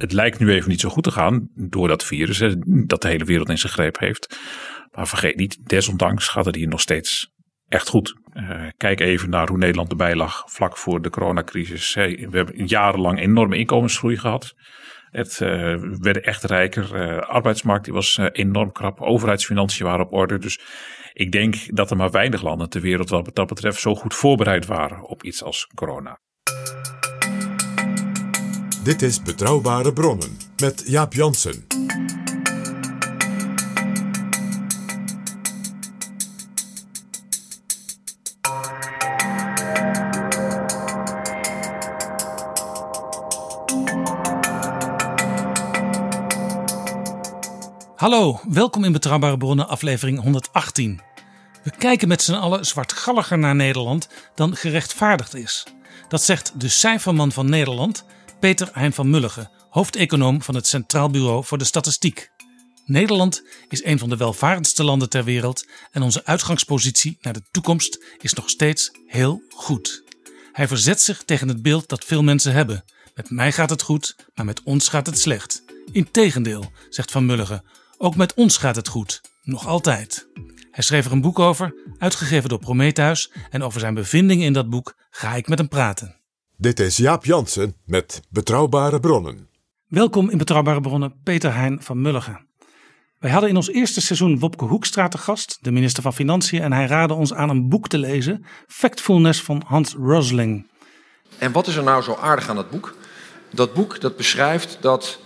Het lijkt nu even niet zo goed te gaan door dat virus hè, dat de hele wereld in zijn greep heeft. Maar vergeet niet, desondanks gaat het hier nog steeds echt goed. Eh, kijk even naar hoe Nederland erbij lag vlak voor de coronacrisis. We hebben jarenlang enorme inkomensgroei gehad. Het, eh, we werden echt rijker. Eh, arbeidsmarkt die was eh, enorm krap. Overheidsfinanciën waren op orde. Dus ik denk dat er maar weinig landen ter wereld wat dat betreft zo goed voorbereid waren op iets als corona. Dit is Betrouwbare Bronnen met Jaap Jansen. Hallo, welkom in Betrouwbare Bronnen, aflevering 118. We kijken met z'n allen zwartgalliger naar Nederland dan gerechtvaardigd is. Dat zegt de cijferman van Nederland, Peter Hein van Mulligen, hoofdeconoom van het Centraal Bureau voor de Statistiek. Nederland is een van de welvarendste landen ter wereld en onze uitgangspositie naar de toekomst is nog steeds heel goed. Hij verzet zich tegen het beeld dat veel mensen hebben. Met mij gaat het goed, maar met ons gaat het slecht. Integendeel, zegt Van Mulligen, ook met ons gaat het goed. Nog altijd. Hij schreef er een boek over, uitgegeven door Prometheus, en over zijn bevindingen in dat boek ga ik met hem praten. Dit is Jaap Jansen met Betrouwbare Bronnen. Welkom in Betrouwbare Bronnen, Peter Hein van Mulligen. Wij hadden in ons eerste seizoen Wopke Hoekstra te gast, de minister van Financiën, en hij raadde ons aan een boek te lezen, Factfulness van Hans Rosling. En wat is er nou zo aardig aan dat boek? Dat boek dat beschrijft dat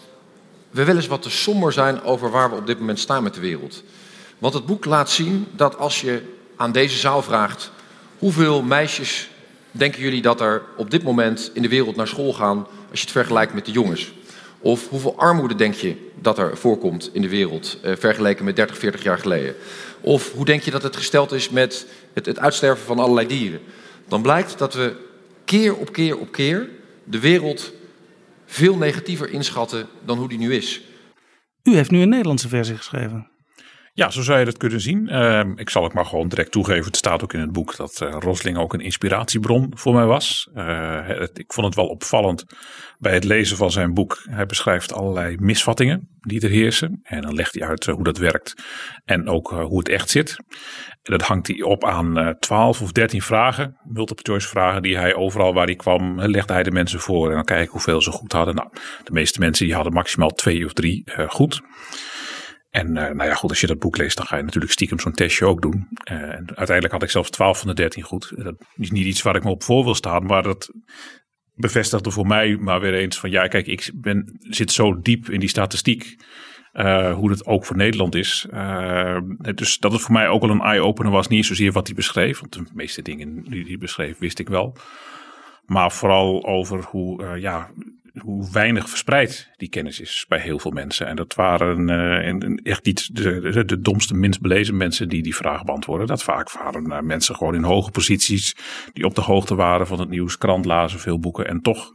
we wel eens wat te somber zijn over waar we op dit moment staan met de wereld. Want het boek laat zien dat als je aan deze zaal vraagt hoeveel meisjes denken jullie dat er op dit moment in de wereld naar school gaan als je het vergelijkt met de jongens? Of hoeveel armoede denk je dat er voorkomt in de wereld eh, vergeleken met 30, 40 jaar geleden? Of hoe denk je dat het gesteld is met het, het uitsterven van allerlei dieren? Dan blijkt dat we keer op keer op keer de wereld veel negatiever inschatten dan hoe die nu is. U heeft nu een Nederlandse versie geschreven. Ja, zo zou je dat kunnen zien. Ehm, ik zal ook maar gewoon direct toegeven. Het staat ook in het boek dat eh, Rosling ook een inspiratiebron voor mij was. Eh, het- ik vond het wel opvallend bij het lezen van zijn boek. Hij beschrijft allerlei misvattingen die er heersen. En dan legt hij uit eh, hoe dat werkt en ook hoe het echt zit. En dat hangt hij op aan 12 of 13 vragen, multiple choice vragen, die hij overal waar hij kwam, legde hij de mensen voor. En dan kijken hoeveel ze goed hadden. Nou, de meeste mensen die hadden maximaal twee of drie goed. En eh, nou ja, goed, als je dat boek leest, dan ga je natuurlijk stiekem zo'n testje ook doen. Eh, en uiteindelijk had ik zelfs 12 van de 13 goed. Dat is niet iets waar ik me op voor wil staan, maar dat bevestigde voor mij maar weer eens van ja, kijk, ik ben, zit zo diep in die statistiek. eh, hoe het ook voor Nederland is. Dus dat het voor mij ook wel een eye-opener was. Niet zozeer wat hij beschreef, want de meeste dingen die hij beschreef wist ik wel. Maar vooral over hoe, ja, hoe weinig verspreid die kennis is bij heel veel mensen. En dat waren eh, echt niet de, de, domste, minst belezen mensen die die vraag beantwoorden. Dat vaak waren eh, mensen gewoon in hoge posities die op de hoogte waren van het nieuws, krant lazen, veel boeken en toch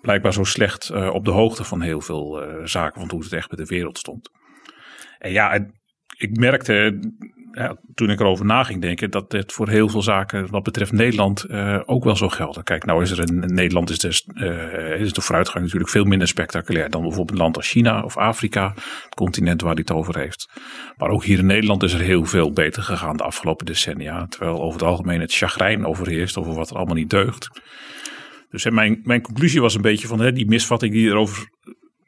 blijkbaar zo slecht eh, op de hoogte van heel veel zaken, van hoe het echt met de wereld stond. En ja, ik merkte toen ik erover na ging denken, dat het voor heel veel zaken wat betreft Nederland eh, ook wel zo geldt. Kijk, nou is er in Nederland is, dus, eh, is de vooruitgang natuurlijk veel minder spectaculair dan bijvoorbeeld een land als China of Afrika, het continent waar hij het over heeft. Maar ook hier in Nederland is er heel veel beter gegaan de afgelopen decennia. Terwijl over het algemeen het chagrijn overheerst over wat er allemaal niet deugt. Dus mijn, mijn conclusie was een beetje van hè, die misvatting die erover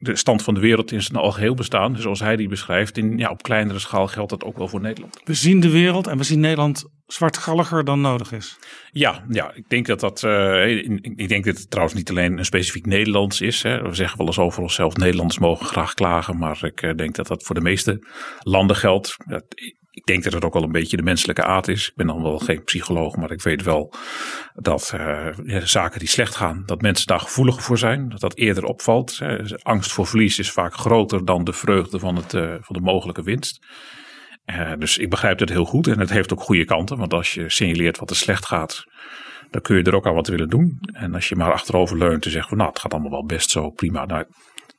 de stand van de wereld in zijn algeheel bestaan. Dus zoals hij die beschrijft, in, ja, op kleinere schaal geldt dat ook wel voor Nederland. We zien de wereld en we zien Nederland zwartgalliger dan nodig is. Ja, ja ik denk dat dat. Uh, ik denk dat het trouwens niet alleen een specifiek Nederlands is. Hè. We zeggen wel eens over onszelf: Nederlanders mogen graag klagen. Maar ik uh, denk dat dat voor de meeste landen geldt. Dat, ik denk dat het ook wel een beetje de menselijke aard is. Ik ben dan wel geen psycholoog, maar ik weet wel dat ja, zaken die slecht gaan, dat mensen daar gevoeliger voor zijn. Dat dat eerder opvalt. angst voor verlies is vaak groter dan de vreugde van, het, van de mogelijke winst. Uh, dus ik begrijp het heel goed en het heeft ook goede kanten. Want als je signaleert wat er slecht gaat, dan kun je er ook aan wat willen doen. En als je maar achterover leunt en zegt van nou het gaat allemaal wel best zo prima. Nou,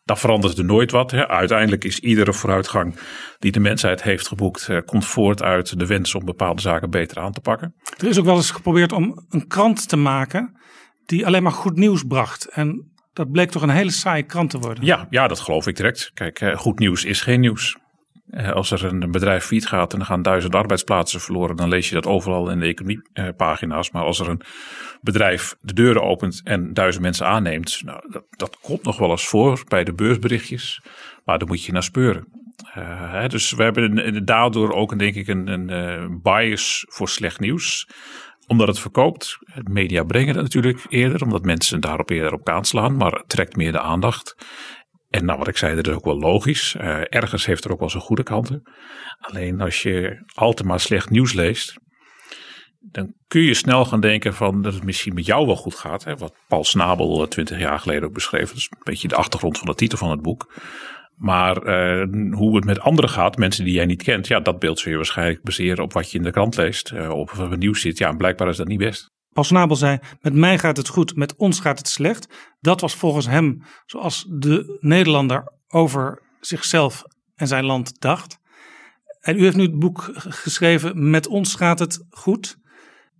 dan verandert er nooit wat. Hè. Uiteindelijk is iedere vooruitgang die de mensheid heeft geboekt, uh, komt voort uit de wens om bepaalde zaken beter aan te pakken. Er is ook wel eens geprobeerd om een krant te maken die alleen maar goed nieuws bracht. En dat bleek toch een hele saaie krant te worden. Ja, ja dat geloof ik direct. Kijk, uh, goed nieuws is geen nieuws. Eh, als er een bedrijf fiet gaat en er gaan duizend arbeidsplaatsen verloren, dan lees je dat overal in de economiepagina's. Maar als er een bedrijf de deuren opent en duizend mensen aanneemt, nou, dat, dat komt nog wel eens voor bij de beursberichtjes. Maar daar moet je naar speuren. Hè, dus we hebben daardoor ook denk ik een, een uh, bias voor slecht nieuws omdat het verkoopt. Media brengen het natuurlijk eerder, omdat mensen daarop eerder op aanslaan, maar trekt meer de aandacht. En nou, wat ik zei, dat is ook wel logisch. Uh, ergens heeft er ook wel zijn goede kanten. Alleen als je al te maar slecht nieuws leest, dan kun je snel gaan denken van dat het misschien met jou wel goed gaat. Hè? Wat Paul Snabel eh, twintig jaar geleden ook beschreef. Dat is een beetje de achtergrond van de titel van het boek. Maar uh, hoe het met anderen gaat, mensen die jij niet kent, ja, dat beeld zul je waarschijnlijk baseren op wat je in de krant leest. Uh, of wat nieuws zit. Ja, en blijkbaar is dat niet best. Paul Snabel zei: Met mij gaat het goed, met ons gaat het slecht. Dat was volgens hem zoals de Nederlander over zichzelf en zijn land dacht. En u heeft nu het boek geschreven: Met ons gaat het goed.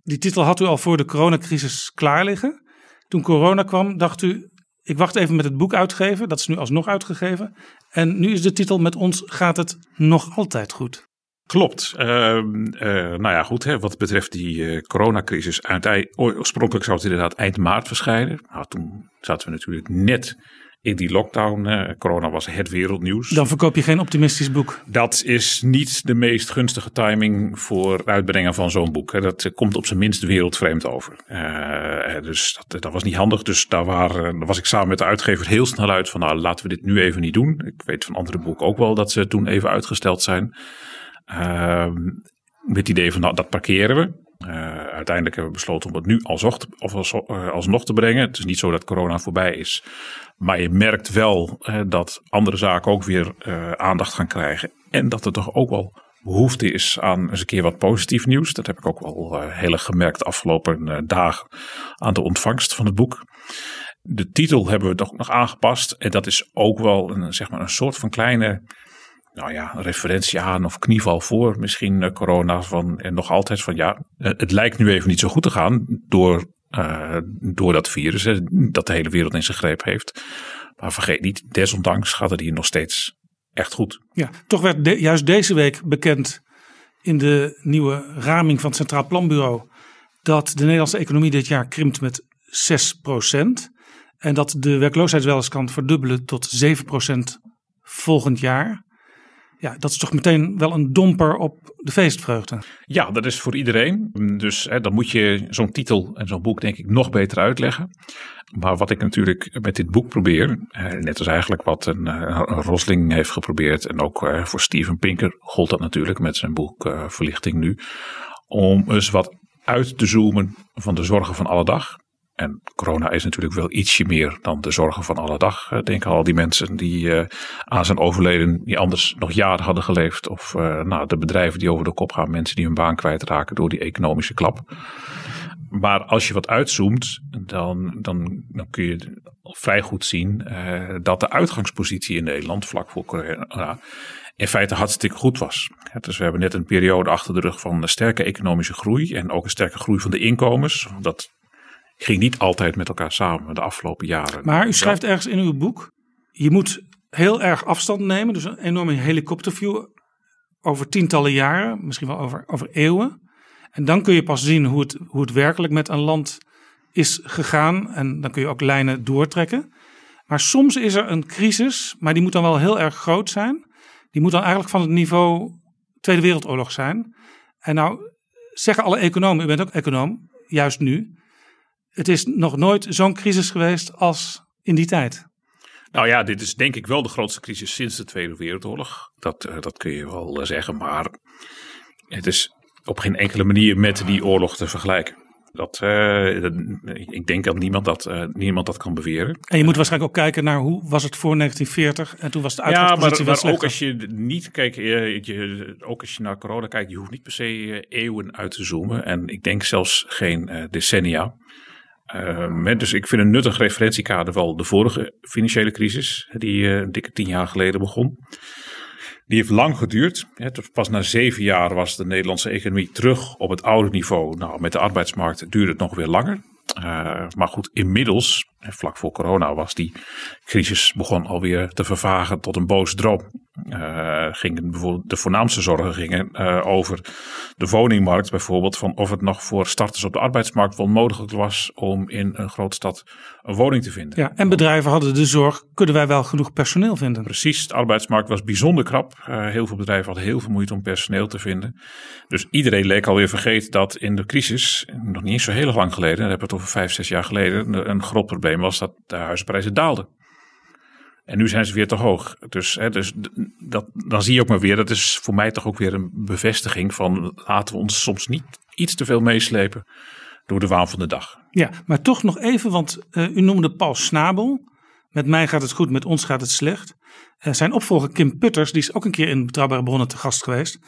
Die titel had u al voor de coronacrisis klaar liggen. Toen corona kwam, dacht u: Ik wacht even met het boek uitgeven. Dat is nu alsnog uitgegeven. En nu is de titel: Met ons gaat het nog altijd goed. Klopt. Uh, uh, nou ja, goed. Hè, wat betreft die uh, coronacrisis. Oorspronkelijk zou het inderdaad eind maart verschijnen. Nou, toen zaten we natuurlijk net in die lockdown. corona was het wereldnieuws. Dan verkoop je geen optimistisch boek. Dat is niet de meest gunstige timing voor uitbrengen van zo'n boek. Dat komt op zijn minst wereldvreemd over. dus dat, dat, was niet handig. Dus daar, waren, daar was ik samen met de uitgever heel snel uit van nou laten we dit nu even niet doen. Ik weet van andere boeken ook wel dat ze toen even uitgesteld zijn. Uh, met het idee van nou, dat parkeren we. Uh, uiteindelijk hebben we besloten om het nu alsnog, of als, uh, alsnog te brengen. Het is niet zo dat corona voorbij is. Maar je merkt wel uh, dat andere zaken ook weer aandacht gaan krijgen. En dat er toch ook wel behoefte is aan eens een keer wat positief nieuws. Dat heb ik ook wel heel erg gemerkt de afgelopen dagen aan de ontvangst van het boek. De titel hebben we toch nog aangepast. En dat is ook wel een, zeg maar een soort van kleine nou ja, referentie aan of knieval voor misschien uh, corona. Van, en nog altijd van ja, eh, het lijkt nu even niet zo goed te gaan door, door dat virus. Hè, dat de hele wereld in zijn greep heeft. Maar vergeet niet, desondanks gaat het hier nog steeds echt goed. Ja, toch werd juist deze week bekend in de nieuwe raming van het Centraal Planbureau. dat de Nederlandse economie dit jaar krimpt met 6% En dat de werkloosheid wel eens kan verdubbelen tot 7% volgend jaar ja, dat is toch meteen wel een domper op de feestvreugde. Ja, dat is voor iedereen. Dus hè, dan moet je zo'n titel en zo'n boek denk ik nog beter uitleggen. Maar wat ik natuurlijk met dit boek probeer, net als eigenlijk wat een, een Rosling heeft geprobeerd. En ook voor Steven Pinker gold dat natuurlijk met zijn boek Verlichting Nu. Om eens wat uit te zoomen van de zorgen van alle dag. En corona is natuurlijk wel ietsje meer dan de zorgen van alle dag. Eh, denk al die mensen die uh, aan zijn overleden, die anders nog jaren hadden geleefd. Of uh, nou, de bedrijven die over de kop gaan, mensen die hun baan kwijtraken door die economische klap. Maar als je wat uitzoomt, dan, dan, dan kun je vrij goed zien dat de uitgangspositie in Nederland vlak voor corona in feite hartstikke goed was. dus we hebben net een periode achter de rug van sterke economische groei en ook een sterke groei van de inkomens. Dat ging niet altijd met elkaar samen de afgelopen jaren. Maar u schrijft ergens in uw boek, je moet heel erg afstand nemen, dus een enorme helikopterview over tientallen jaren, misschien wel over, over eeuwen. En dan kun je pas zien hoe het, hoe het werkelijk met een land is gegaan. En dan kun je ook lijnen doortrekken. Maar soms is er een crisis, maar die moet dan wel heel erg groot zijn. Die moet dan eigenlijk van het niveau Tweede Wereldoorlog zijn. En nou zeggen alle economen, u bent ook econoom, juist nu. Het is nog nooit zo'n crisis geweest als in die tijd. Nou ja, dit is denk ik wel de grootste crisis sinds de Tweede Wereldoorlog. Dat, uh, dat kun je wel uh, zeggen, maar het is op geen enkele manier met die oorlog te vergelijken. Dat, uh, dat, ik denk dat niemand dat, uh, niemand dat kan beweren. En je moet waarschijnlijk ook kijken naar hoe was het voor 1940 en toen was de uitgangspositie Ja, maar, maar ook als je niet kijkt, je, ook als je naar corona kijkt, je hoeft niet per se eeuwen uit te zoomen. En ik denk zelfs geen decennia. Uh, dus ik vind een nuttig referentiekader wel de vorige financiële crisis, die uh, een dikke tien jaar geleden begon. Die heeft lang geduurd. Pas na zeven jaar was de Nederlandse economie terug op het oude niveau. Nou, met de arbeidsmarkt duurde het nog weer langer. Uh, maar goed, inmiddels, vlak voor corona, was die crisis begon alweer te vervagen tot een boze droom. Uh, gingen bijvoorbeeld de voornaamste zorgen gingen uh, over de woningmarkt, bijvoorbeeld van of het nog voor starters op de arbeidsmarkt wel mogelijk was om in een grote stad een woning te vinden. Ja, en bedrijven hadden de zorg: kunnen wij wel genoeg personeel vinden? Precies, de arbeidsmarkt was bijzonder krap. heel veel bedrijven hadden heel veel moeite om personeel te vinden. Dus iedereen leek alweer vergeten dat in de crisis, nog niet eens zo heel lang geleden, dan hebben we het over vijf, zes jaar geleden, een groot probleem was dat de huizenprijzen daalden. En nu zijn ze weer te hoog. Dus, hè, dus dat, dan zie je ook maar weer, dat is voor mij toch ook weer een bevestiging van laten we ons soms niet iets te veel meeslepen door de waan van de dag. Ja, maar toch nog even, want uh, u noemde Paul Snabel. Met mij gaat het goed, met ons gaat het slecht. Uh, zijn opvolger Kim Putters, die is ook een keer in Betrouwbare Bronnen te gast geweest.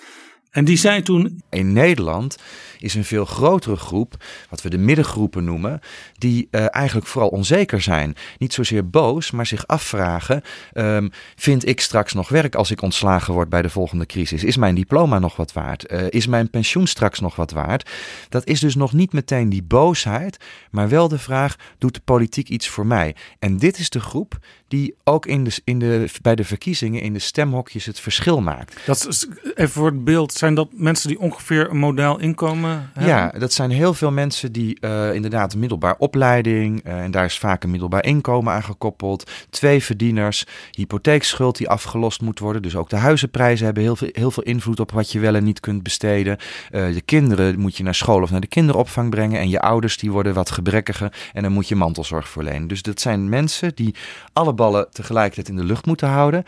En die zei toen. In Nederland is een veel grotere groep, wat we de middengroepen noemen, die uh, eigenlijk vooral onzeker zijn. Niet zozeer boos, maar zich afvragen: um, vind ik straks nog werk als ik ontslagen word bij de volgende crisis? Is mijn diploma nog wat waard? Uh, is mijn pensioen straks nog wat waard? Dat is dus nog niet meteen die boosheid, maar wel de vraag: doet de politiek iets voor mij? En dit is de groep die ook in de, in de, bij de verkiezingen in de stemhokjes het verschil maakt. Dat is, even voor het beeld, zijn dat mensen die ongeveer een model inkomen hebben? Ja, dat zijn heel veel mensen die uh, inderdaad middelbaar opleiding, uh, en daar is vaak een middelbaar inkomen aan gekoppeld, twee verdieners, hypotheekschuld die afgelost moet worden, dus ook de huizenprijzen hebben heel veel, heel veel invloed op wat je wel en niet kunt besteden. Uh, je kinderen moet je naar school of naar de kinderopvang brengen en je ouders die worden wat gebrekkiger en dan moet je mantelzorg verlenen. Dus dat zijn mensen die alle ballen tegelijkertijd in de lucht moeten houden.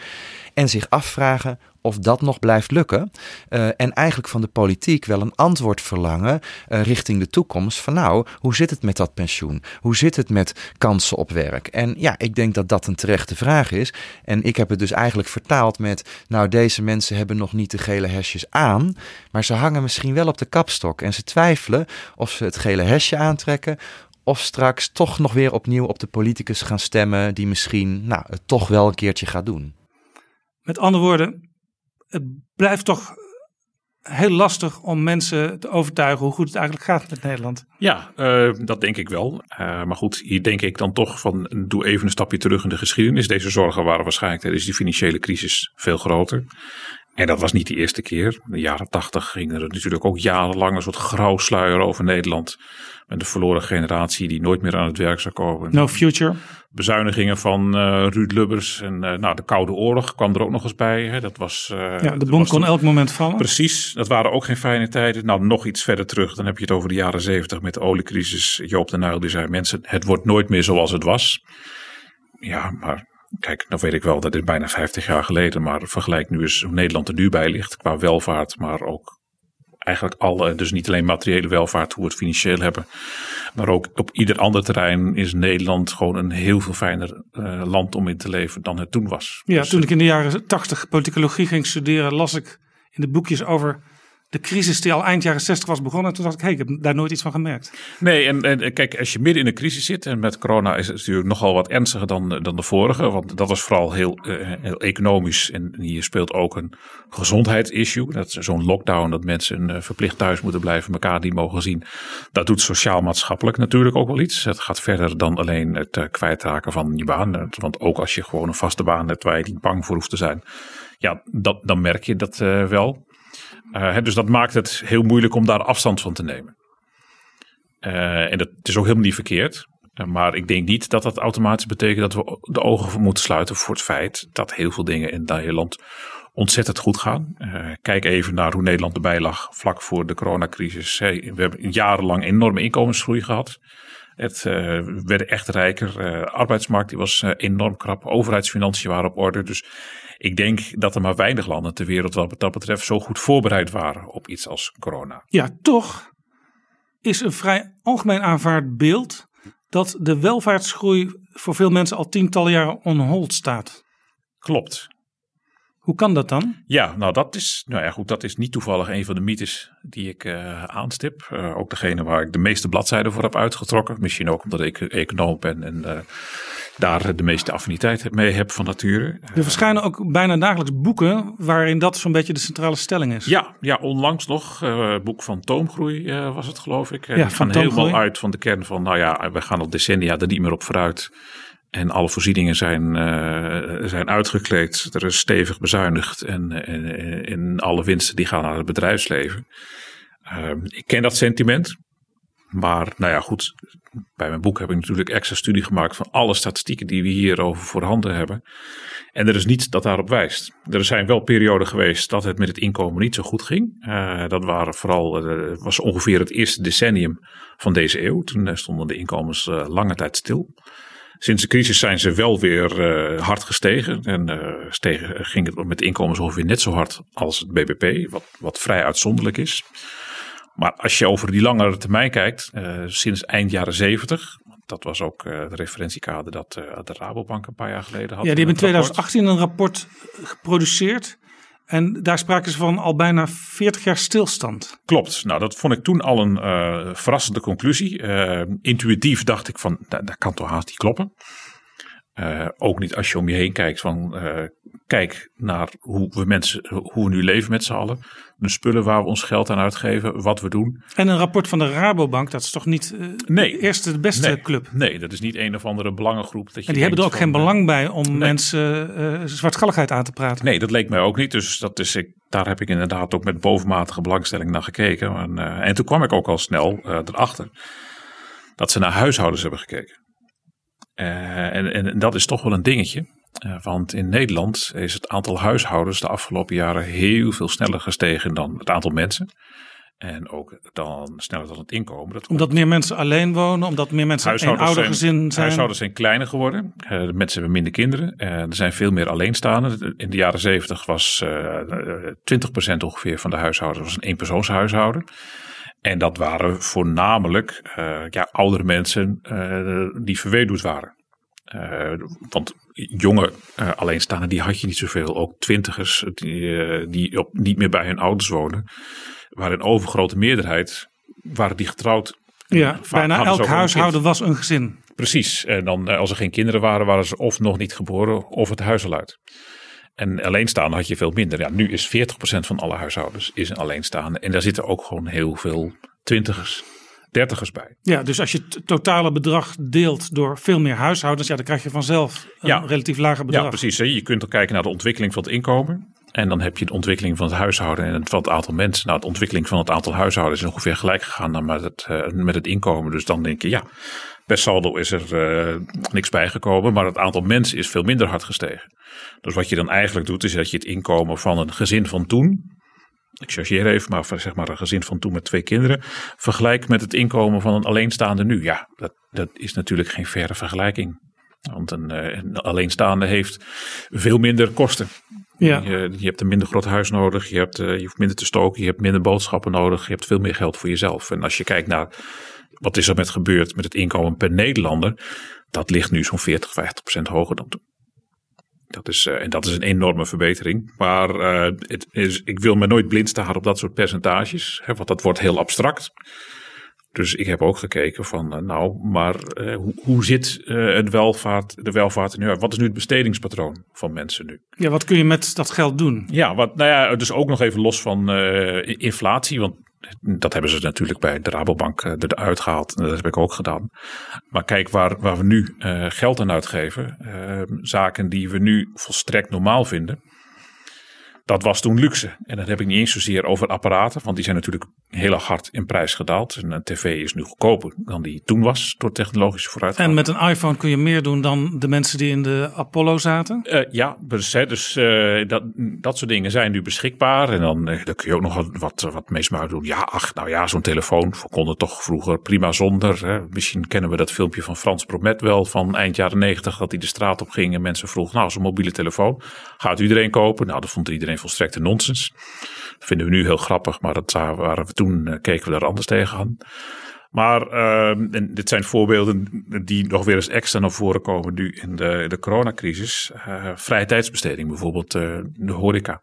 En zich afvragen of dat nog blijft lukken. Uh, en eigenlijk van de politiek wel een antwoord verlangen uh, richting de toekomst. Van nou, hoe zit het met dat pensioen? Hoe zit het met kansen op werk? En ja, ik denk dat dat een terechte vraag is. En ik heb het dus eigenlijk vertaald met, nou deze mensen hebben nog niet de gele hesjes aan. Maar ze hangen misschien wel op de kapstok. En ze twijfelen of ze het gele hesje aantrekken of straks toch nog weer opnieuw op de politicus gaan stemmen die misschien nou, het toch wel een keertje gaat doen. Met andere woorden, het blijft toch heel lastig om mensen te overtuigen hoe goed het eigenlijk gaat met Nederland. Ja, uh, dat denk ik wel. Uh, maar goed, hier denk ik dan toch van doe even een stapje terug in de geschiedenis. Deze zorgen waren waarschijnlijk tijdens die financiële crisis veel groter. En dat was niet de eerste keer. In de jaren tachtig ging er natuurlijk ook jarenlang een soort grauwsluier over Nederland. Met de verloren generatie die nooit meer aan het werk zou komen. No future. Bezuinigingen van uh, Ruud Lubbers. En uh, nou, de Koude Oorlog kwam er ook nog eens bij. Hè. Dat was, uh, ja, de bom kon elk moment vallen. Precies, dat waren ook geen fijne tijden. Nou, nog iets verder terug. Dan heb je het over de jaren zeventig met de oliecrisis. Joop de Nuil die zei, mensen, het wordt nooit meer zoals het was. Ja, maar Kijk, dan weet ik wel, dat is bijna 50 jaar geleden. Maar vergelijk nu eens hoe Nederland er nu bij ligt. Qua welvaart, maar ook eigenlijk alle, dus niet alleen materiële welvaart, hoe we het financieel hebben. Maar ook op ieder ander terrein is Nederland gewoon een heel veel fijner uh, land om in te leven dan het toen was. Ja, dus, toen ik in de jaren 80 politicologie ging studeren, las ik in de boekjes over de crisis die al eind jaren 60 was begonnen. Toen dacht ik, hey, ik heb daar nooit iets van gemerkt. Nee, en, kijk, als je midden in een crisis zit, en met corona is het natuurlijk nogal wat ernstiger dan, dan de vorige. Want dat was vooral heel, heel economisch. En hier speelt ook een gezondheidsissue. Dat is zo'n lockdown, dat mensen uh, verplicht thuis moeten blijven, elkaar niet mogen zien. Dat doet sociaal-maatschappelijk natuurlijk ook wel iets. Het gaat verder dan alleen het uh, kwijtraken van je baan. Want ook als je gewoon een vaste baan hebt waar je niet bang voor hoeft te zijn. Ja, dat, dan merk je dat wel. Uh, dus dat maakt het heel moeilijk om daar afstand van te nemen. Uh, en dat is ook helemaal niet verkeerd. maar ik denk niet dat dat automatisch betekent dat we de ogen moeten sluiten voor het feit dat heel veel dingen in Nederland ontzettend goed gaan. Kijk even naar hoe Nederland erbij lag vlak voor de coronacrisis. We hebben jarenlang enorme inkomensgroei gehad. Het werden echt rijker. Arbeidsmarkt die was enorm krap. Overheidsfinanciën waren op orde. Dus ik denk dat er maar weinig landen ter wereld wat dat betreft zo goed voorbereid waren op iets als corona. Ja, toch is een vrij algemeen aanvaard beeld dat de welvaartsgroei voor veel mensen al tientallen jaren on hold staat. Klopt. Hoe kan dat dan? Ja, nou dat is, nou ja, goed, dat is niet toevallig een van de mythes die ik uh, aanstip. Uh, ook degene waar ik de meeste bladzijden voor heb uitgetrokken. Misschien ook omdat ik econoom ben en uh, daar de meeste affiniteit mee heb van nature. Er verschijnen ook bijna dagelijks boeken waarin dat zo'n beetje de centrale stelling is. Ja, ja onlangs nog. Het boek van Toomgroei was het geloof ik. Ja, van helemaal uit van de kern van, nou ja, we gaan al decennia er niet meer op vooruit. En alle voorzieningen zijn, uh, zijn uitgekleed. Er is stevig bezuinigd. En, en, en alle winsten die gaan naar het bedrijfsleven. Uh, ik ken dat sentiment. Maar nou ja, goed. Bij mijn boek heb ik natuurlijk extra studie gemaakt van alle statistieken die we hierover voorhanden hebben. En er is niets dat daarop wijst. Er zijn wel perioden geweest dat het met het inkomen niet zo goed ging. Uh, dat waren vooral, uh, was ongeveer het eerste decennium van deze eeuw. Toen stonden de inkomens lange tijd stil. Sinds de crisis zijn ze wel weer hard gestegen. En stegen, ging het met inkomens ongeveer net zo hard als het BBP, wat, wat vrij uitzonderlijk is. Maar als je over die langere termijn kijkt, uh, sinds eind jaren 70, dat was ook de referentiekader dat de Rabobank een paar jaar geleden had. Ja, die hebben in 2018 een rapport geproduceerd. En daar spraken ze van al bijna 40 jaar stilstand. Klopt. Nou, dat vond ik toen al een uh, verrassende conclusie. Intuïtief dacht ik van, dat, dat kan toch haast niet kloppen. Uh, ook niet als je om je heen kijkt van uh, kijk naar hoe we mensen, hoe we nu leven met z'n allen. De spullen waar we ons geld aan uitgeven, wat we doen. En een rapport van de Rabobank, dat is toch niet uh, nee, de eerste, de beste nee, club? Nee, dat is niet een of andere belangengroep. Dat je en die hebben er ook geen belang bij om nee. mensen zwartgalligheid aan te praten. Nee, dat leek mij ook niet. Dus dat is, ik, daar heb ik inderdaad ook met bovenmatige belangstelling naar gekeken. En, en toen kwam ik ook al snel erachter dat ze naar huishoudens hebben gekeken. Uh, en, en, dat is toch wel een dingetje. Uh, want in Nederland is het aantal huishoudens de afgelopen jaren heel veel sneller gestegen dan het aantal mensen. En ook dan sneller dan het inkomen. Dat omdat meer mensen alleen wonen, omdat meer mensen een ouder gezin zijn. Huishoudens zijn kleiner geworden. Uh, de mensen hebben minder kinderen. er zijn veel meer alleenstaanden. In de jaren zeventig was 20% ongeveer van de huishoudens was een eenpersoonshuishouden. En dat waren voornamelijk uh, ja, oudere mensen uh, die verweduwd waren. Uh, want jonge alleenstaanden, die had je niet zoveel. Ook twintigers die, die op, niet meer bij hun ouders wonen. Waren een overgrote meerderheid, waren die getrouwd. Ja, bijna elk huishouden was een gezin. Precies. En dan als er geen kinderen waren, waren ze of nog niet geboren of het huis al uit. En alleenstaande had je veel minder. Ja, nu is 40% van alle huishoudens is een alleenstaande. En daar zitten ook gewoon heel veel twintigers, dertigers bij. Ja, dus als je het totale bedrag deelt door veel meer huishoudens, ja, dan krijg je vanzelf een ja. relatief lager bedrag. Ja, precies. Hè. Je kunt ook kijken naar de ontwikkeling van het inkomen. En dan heb je de ontwikkeling van het huishouden en van het aantal mensen. Nou, de ontwikkeling van het aantal huishoudens is ongeveer gelijk gegaan met het, uh, met het inkomen. Dus dan denk je, ja, per saldo is er uh, niks bijgekomen, maar het aantal mensen is veel minder hard gestegen. Dus wat je dan eigenlijk doet, is dat je het inkomen van een gezin van toen, ik chargeer even, maar zeg maar een gezin van toen met twee kinderen, vergelijkt met het inkomen van een alleenstaande nu. Ja, dat, dat is natuurlijk geen verre vergelijking. Want een, een alleenstaande heeft veel minder kosten. Ja. Je, je, hebt een minder groot huis nodig, je, hebt, je hoeft minder te stoken, je hebt minder boodschappen nodig, je hebt veel meer geld voor jezelf. En als je kijkt naar wat is er met gebeurd met het inkomen per Nederlander, dat ligt nu zo'n 40, 50 procent hoger dan toen. Dat is, uh, en dat is een enorme verbetering. Maar uh, het is, ik wil me nooit blind staren op dat soort percentages. Hè, want dat wordt heel abstract. Dus ik heb ook gekeken van, uh, nou, maar hoe, hoe, zit het welvaart, de welvaart nu Wat is nu het bestedingspatroon van mensen nu? Ja, wat kun je met dat geld doen? Ja, wat, nou ja, dus ook nog even los van inflatie. Want dat hebben ze natuurlijk bij de Rabobank eruit gehaald. Dat heb ik ook gedaan. Maar kijk waar, waar we nu uh, geld aan uitgeven. Uh, zaken die we nu volstrekt normaal vinden. Dat was toen luxe. En dan heb ik niet eens zozeer over apparaten. Want die zijn natuurlijk heel erg hard in prijs gedaald. En een tv is nu goedkoper dan die toen was door technologische vooruitgang. En met een iPhone kun je meer doen dan de mensen die in de Apollo zaten? Uh, ja, dus, dus uh, dat, dat soort dingen zijn nu beschikbaar. En dan, uh, dan kun je ook nog wat, wat, doen. Ja, ach, nou ja, zo'n telefoon. Konden toch vroeger prima zonder. Hè. Misschien kennen we dat filmpje van Frans Promet wel van eind jaren negentig. Dat hij de straat op ging en mensen vroegen, nou, zo'n mobiele telefoon. Gaat iedereen kopen? Nou, dat vond iedereen volstrekte nonsens. Dat vinden we nu heel grappig, maar dat waren we toen, keken we daar anders tegenaan. Maar en dit zijn voorbeelden die nog weer eens extra naar voren komen nu in de, de coronacrisis. Uh, vrije tijdsbesteding, bijvoorbeeld uh, de horeca.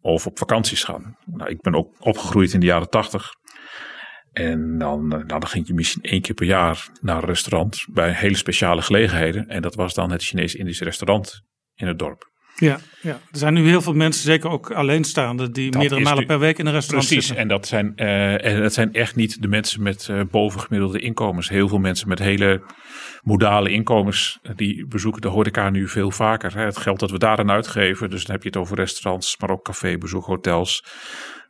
Of op vakanties gaan. Nou, ik ben ook opgegroeid in de jaren tachtig. En dan, nou, dan ging je misschien één keer per jaar naar een restaurant bij hele speciale gelegenheden. En dat was dan het Chinees-Indisch restaurant in het dorp. Ja, ja, er zijn nu heel veel mensen, zeker ook alleenstaande, die meerdere malen per week in een restaurant precies, zitten. en dat zijn, uh, en dat zijn echt niet de mensen met uh, bovengemiddelde inkomens. Heel veel mensen met hele modale inkomens, die bezoeken de horeca nu veel vaker. Hè. Het geld dat we daaraan uitgeven, dus dan heb je het over restaurants, maar ook cafébezoek, hotels.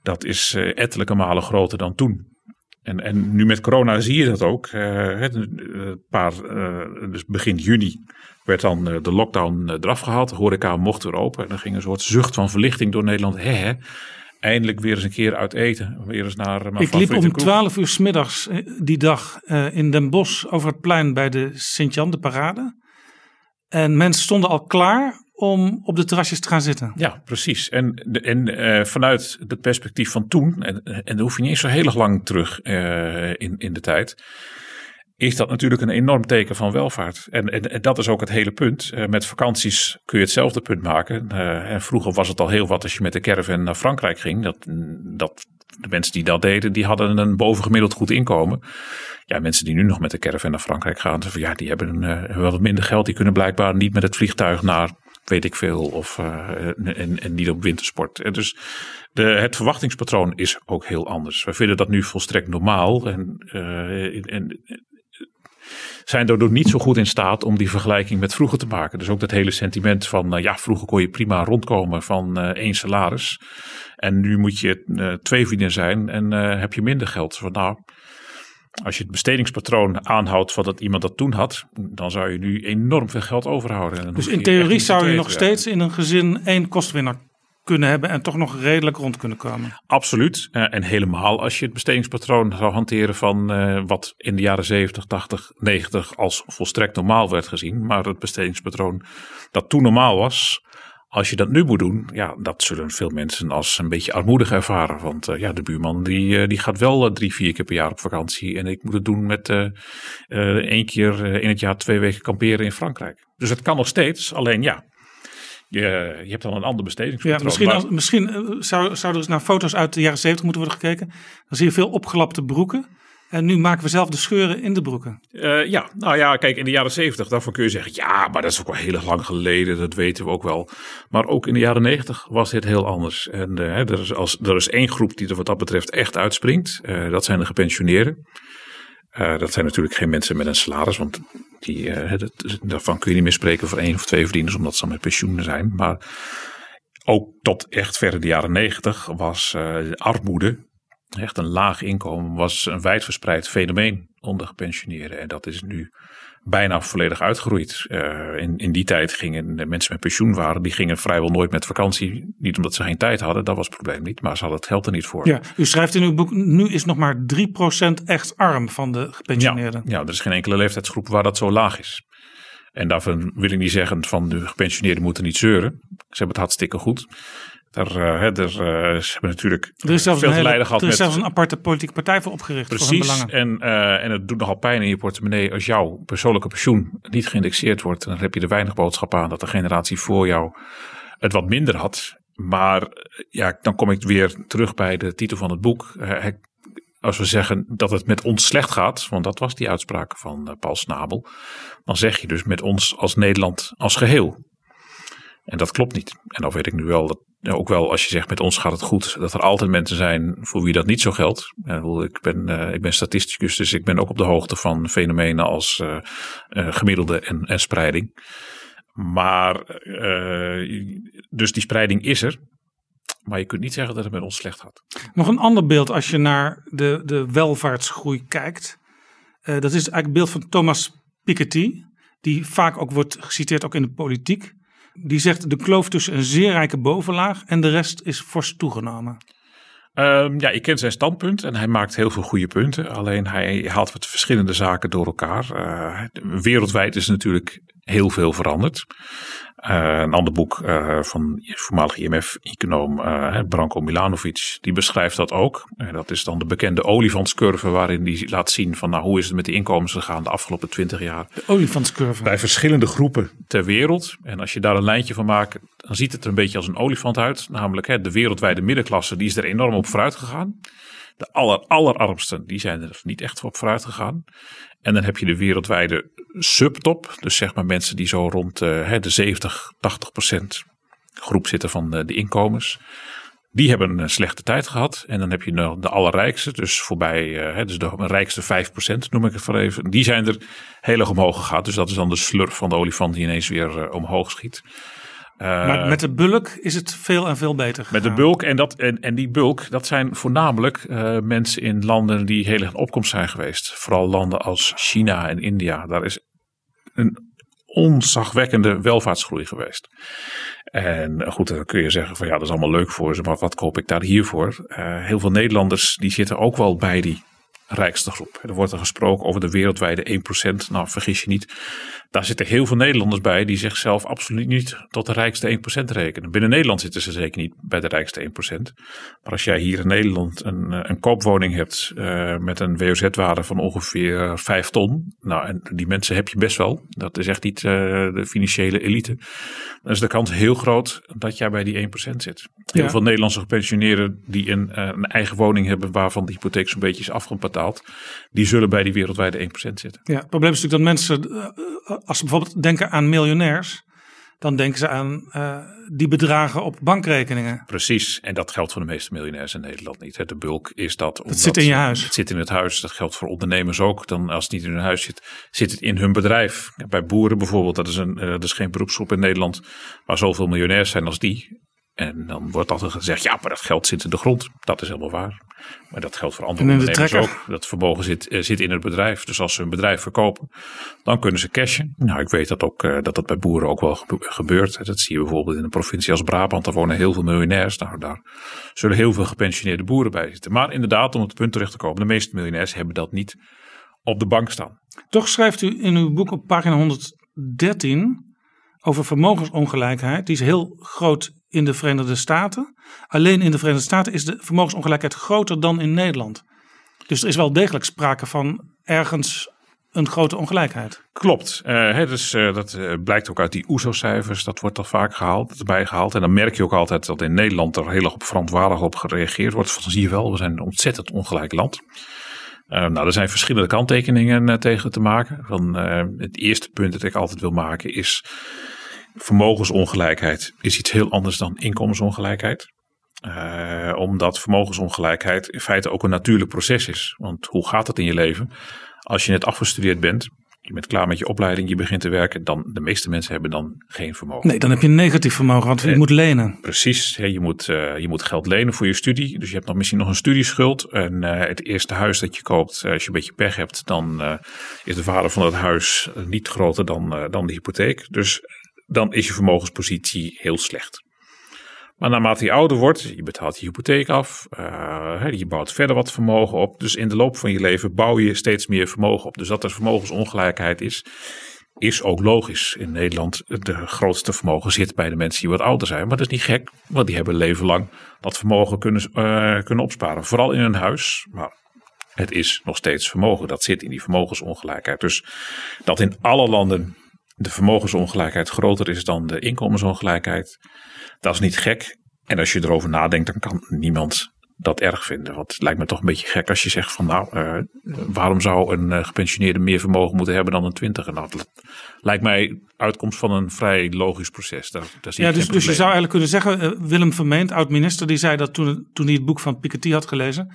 Dat is uh, ettelijke malen groter dan toen. En, en nu met corona zie je dat ook. een paar, dus begin juni werd dan de lockdown eraf gehaald. De horeca mocht weer open. En dan ging een soort zucht van verlichting door Nederland. Hè, hè, eindelijk weer eens een keer uit eten. Weer eens naar mijn Ik liep om 12 uur s middags die dag in Den Bosch over het plein bij de Sint-Jan, de parade. En mensen stonden al klaar om op de terrasjes te gaan zitten. Ja, precies. En, en uh, vanuit het perspectief van toen, en, en dan hoef je niet eens zo heel lang terug uh, in, in de tijd is dat natuurlijk een enorm teken van welvaart. En, en, dat is ook het hele punt. Uh, met vakanties kun je hetzelfde punt maken. Uh, en vroeger was het al heel wat als je met de caravan naar Frankrijk ging. Dat, dat de mensen die dat deden, die hadden een bovengemiddeld goed inkomen. Ja, mensen die nu nog met de caravan naar Frankrijk gaan, ja, die hebben uh, wel wat minder geld. Die kunnen blijkbaar niet met het vliegtuig naar weet ik veel. Of, en, en niet op wintersport. Dus de, het verwachtingspatroon is ook heel anders. Wij vinden dat nu volstrekt normaal. En, en zijn daardoor niet zo goed in staat om die vergelijking met vroeger te maken. Dus ook dat hele sentiment van, uh, ja, vroeger kon je prima rondkomen van uh, één salaris. En nu moet je uh, twee vrienden zijn en heb je minder geld. Van, nou, als je het bestedingspatroon aanhoudt van dat iemand dat toen had, dan zou je nu enorm veel geld overhouden. Dus in theorie zou je nog steeds in een gezin één kostwinnaar kunnen hebben en toch nog redelijk rond kunnen komen. Absoluut. Uh, en helemaal als je het bestedingspatroon zou hanteren van uh, wat in de jaren 70, 80, 90 als volstrekt normaal werd gezien. Maar het bestedingspatroon dat toen normaal was, als je dat nu moet doen, ja, dat zullen veel mensen als een beetje armoedig ervaren. Want uh, ja, de buurman die, die gaat wel drie, vier keer per jaar op vakantie. En ik moet het doen met één keer in het jaar twee weken kamperen in Frankrijk. Dus het kan nog steeds, alleen ja, je, je hebt dan een ander bestedingspatroon. Ja, misschien als, misschien zou, zou er eens naar foto's uit de jaren 70 moeten worden gekeken. Dan zie je veel opgelapte broeken. En nu maken we zelf de scheuren in de broeken. Uh, ja, nou ja, kijk, in de jaren 70, daarvan kun je zeggen, ja, maar dat is ook wel heel lang geleden, dat weten we ook wel. Maar ook in de jaren 90 was dit heel anders. En uh, er, is als, er is één groep die er wat dat betreft echt uitspringt. Uh, dat zijn de gepensioneerden. Uh, dat zijn natuurlijk geen mensen met een salaris, want die, dat, daarvan kun je niet meer spreken voor één of twee verdieners, omdat ze dan met pensioen zijn. Maar ook tot echt ver in de jaren negentig was uh, armoede, echt een laag inkomen, was een wijdverspreid fenomeen onder gepensioneerden. En dat is nu bijna volledig uitgeroeid. Uh, in, in die tijd gingen de mensen met pensioen waren, die gingen vrijwel nooit met vakantie. Niet omdat ze geen tijd hadden, dat was het probleem niet, maar ze hadden het geld er niet voor. Ja, u schrijft in uw boek, nu is nog maar 3% echt arm van de gepensioneerden. Ja, ja, er is geen enkele leeftijdsgroep waar dat zo laag is. En daarvan wil ik niet zeggen van de gepensioneerden moeten niet zeuren. Ze hebben het hartstikke goed. Er, uh, ze hebben natuurlijk er is zelfs veel een te lijden gehad Er is met... zelfs een aparte politieke partij voor opgericht. Precies, voor hun belangen. en, uh, en het doet nogal pijn in je portemonnee als jouw persoonlijke pensioen niet geïndexeerd wordt. Dan heb je er weinig boodschap aan dat de generatie voor jou het wat minder had. Maar ja, dan kom ik weer terug bij de titel van het boek. als we zeggen dat het met ons slecht gaat, want dat was die uitspraak van Paul Snabel. Dan zeg je dus met ons als Nederland als geheel. En dat klopt niet. En dan weet ik nu wel dat, ook wel als je zegt met ons gaat het goed, dat er altijd mensen zijn voor wie dat niet zo geldt. Ik ben, uh, ik ben statisticus, dus ik ben ook op de hoogte van fenomenen als uh, uh, gemiddelde en, spreiding. Maar, dus die spreiding is er. Maar je kunt niet zeggen dat het met ons slecht gaat. Nog een ander beeld als je naar de, de welvaartsgroei kijkt. Dat is eigenlijk het beeld van Thomas Piketty. Die vaak ook wordt geciteerd ook in de politiek. Die zegt de kloof tussen een zeer rijke bovenlaag en de rest is fors toegenomen. Um, ja, ik ken zijn standpunt en hij maakt heel veel goede punten. Alleen hij haalt wat verschillende zaken door elkaar. Uh, wereldwijd is natuurlijk heel veel veranderd. Uh, een ander boek uh, van voormalig IMF-econoom uh, Branko Milanovic, die beschrijft dat ook. dat is dan de bekende olifantscurve waarin die laat zien van nou, hoe is het met de inkomens gegaan de afgelopen twintig jaar. De olifantscurve. Bij verschillende groepen ter wereld. En als je daar een lijntje van maakt, dan ziet het er een beetje als een olifant uit. Namelijk hè, de wereldwijde middenklasse, die is er enorm op vooruit gegaan. De aller, allerarmsten, die zijn er niet echt op vooruit gegaan. En dan heb je de wereldwijde subtop. Dus zeg maar mensen die zo rond uh, de 70, 80 procent groep zitten van de, de inkomens. Die hebben een slechte tijd gehad. En dan heb je nog de allerrijkste, dus voorbij, dus de rijkste 5% noem ik het voor even. Die zijn er heel erg omhoog gegaan. Dus dat is dan de slurf van de olifant die ineens weer omhoog schiet. Maar Uh, met de bulk is het veel en veel beter. Met de bulk en, dat, en, en die bulk, dat zijn voornamelijk uh, mensen in landen die heel erg in opkomst zijn geweest. Vooral landen als China en India. Daar is een onzagwekkende welvaartsgroei geweest. En goed, dan kun je zeggen van ja, dat is allemaal leuk voor ze, maar wat koop ik daar hiervoor? Uh, heel veel Nederlanders die zitten ook wel bij die rijkste groep. Er wordt er gesproken over de wereldwijde 1%. Nou, vergis je niet. Daar zitten heel veel Nederlanders bij die zichzelf absoluut niet tot de rijkste 1% rekenen. Binnen Nederland zitten ze zeker niet bij de rijkste 1%. Maar als jij hier in Nederland een, een koopwoning hebt uh, met een WOZ-waarde van ongeveer 5 ton. Nou, en die mensen heb je best wel. Dat is echt niet uh, de financiële elite. Dan is de kans heel groot dat jij bij die 1% zit. Heel ja. veel Nederlandse gepensioneerden die een, een eigen woning hebben waarvan de hypotheek zo'n beetje is afgebetaald. Die zullen bij die wereldwijde 1% zitten. Ja, het probleem is natuurlijk dat mensen, als ze bijvoorbeeld denken aan miljonairs, dan denken ze aan uh, die bedragen op bankrekeningen. Precies, en dat geldt voor de meeste miljonairs in Nederland niet. De bulk is dat. Het zit in je huis. Het zit in het huis. Dat geldt voor ondernemers ook. Dan, als het niet in hun huis zit, zit het in hun bedrijf. Bij boeren bijvoorbeeld, dat is, een, uh, dat is geen beroepsgroep in Nederland waar zoveel miljonairs zijn als die. En dan wordt altijd gezegd, ja, maar dat geld zit in de grond. Dat is helemaal waar. Maar dat geldt voor andere ondernemers ook. Dat vermogen zit, uh, zit in het bedrijf. Dus als ze hun bedrijf verkopen, dan kunnen ze cashen. Nou, ik weet dat ook, uh, dat, dat bij boeren ook wel gebeurt. Dat zie je bijvoorbeeld in een provincie als Brabant. Daar wonen heel veel miljonairs. Nou, daar zullen heel veel gepensioneerde boeren bij zitten. Maar inderdaad, om op het punt terecht te komen, de meeste miljonairs hebben dat niet op de bank staan. Toch schrijft u in uw boek op pagina 113 over vermogensongelijkheid. Die is heel groot in de Verenigde Staten. Alleen in de Verenigde Staten is de vermogensongelijkheid groter dan in Nederland. Dus er is wel degelijk sprake van ergens een grote ongelijkheid. Klopt. Hè, dus, uh, dat uh, blijkt ook uit die OESO-cijfers. Dat wordt al vaak gehaald, erbij gehaald. En dan merk je ook altijd dat in Nederland er heel erg op verantwaardig op gereageerd wordt. Van zie je wel, we zijn een ontzettend ongelijk land. Uh, nou, er zijn verschillende kanttekeningen uh, tegen te maken. Van, uh, het eerste punt dat ik altijd wil maken is vermogensongelijkheid is iets heel anders dan inkomensongelijkheid. Omdat vermogensongelijkheid in feite ook een natuurlijk proces is. Want hoe gaat het in je leven? Als je net afgestudeerd bent, je bent klaar met je opleiding, je begint te werken, dan de meeste mensen hebben dan geen vermogen. Nee, dan heb je een negatief vermogen, want je uh, moet lenen. Precies, hè, je, moet, uh, je moet geld lenen voor je studie. Dus je hebt nog misschien nog een studieschuld. En uh, het eerste huis dat je koopt, als je een beetje pech hebt, dan is de waarde van het huis niet groter dan, dan de hypotheek. Dus dan is je vermogenspositie heel slecht. Maar naarmate je ouder wordt, je betaalt je hypotheek af, uh, je bouwt verder wat vermogen op. Dus in de loop van je leven bouw je steeds meer vermogen op. Dus dat er vermogensongelijkheid is, is ook logisch. In Nederland, de grootste vermogen zit bij de mensen die wat ouder zijn. Maar dat is niet gek, want die hebben leven lang dat vermogen kunnen, uh, kunnen opsparen. Vooral in hun huis, maar het is nog steeds vermogen. Dat zit in die vermogensongelijkheid. Dus dat in alle landen de vermogensongelijkheid groter is dan de inkomensongelijkheid. Dat is niet gek. En als je erover nadenkt, dan kan niemand dat erg vinden. Want het lijkt me toch een beetje gek als je zegt van nou, uh, waarom zou een uh, gepensioneerde meer vermogen moeten hebben dan een twintiger? Nou, dat lijkt mij uitkomst van een vrij logisch proces. Daar, daar zie ja, dus, dus je zou eigenlijk kunnen zeggen, uh, Willem Vermeend, oud-minister, die zei dat toen, toen hij het boek van Piketty had gelezen.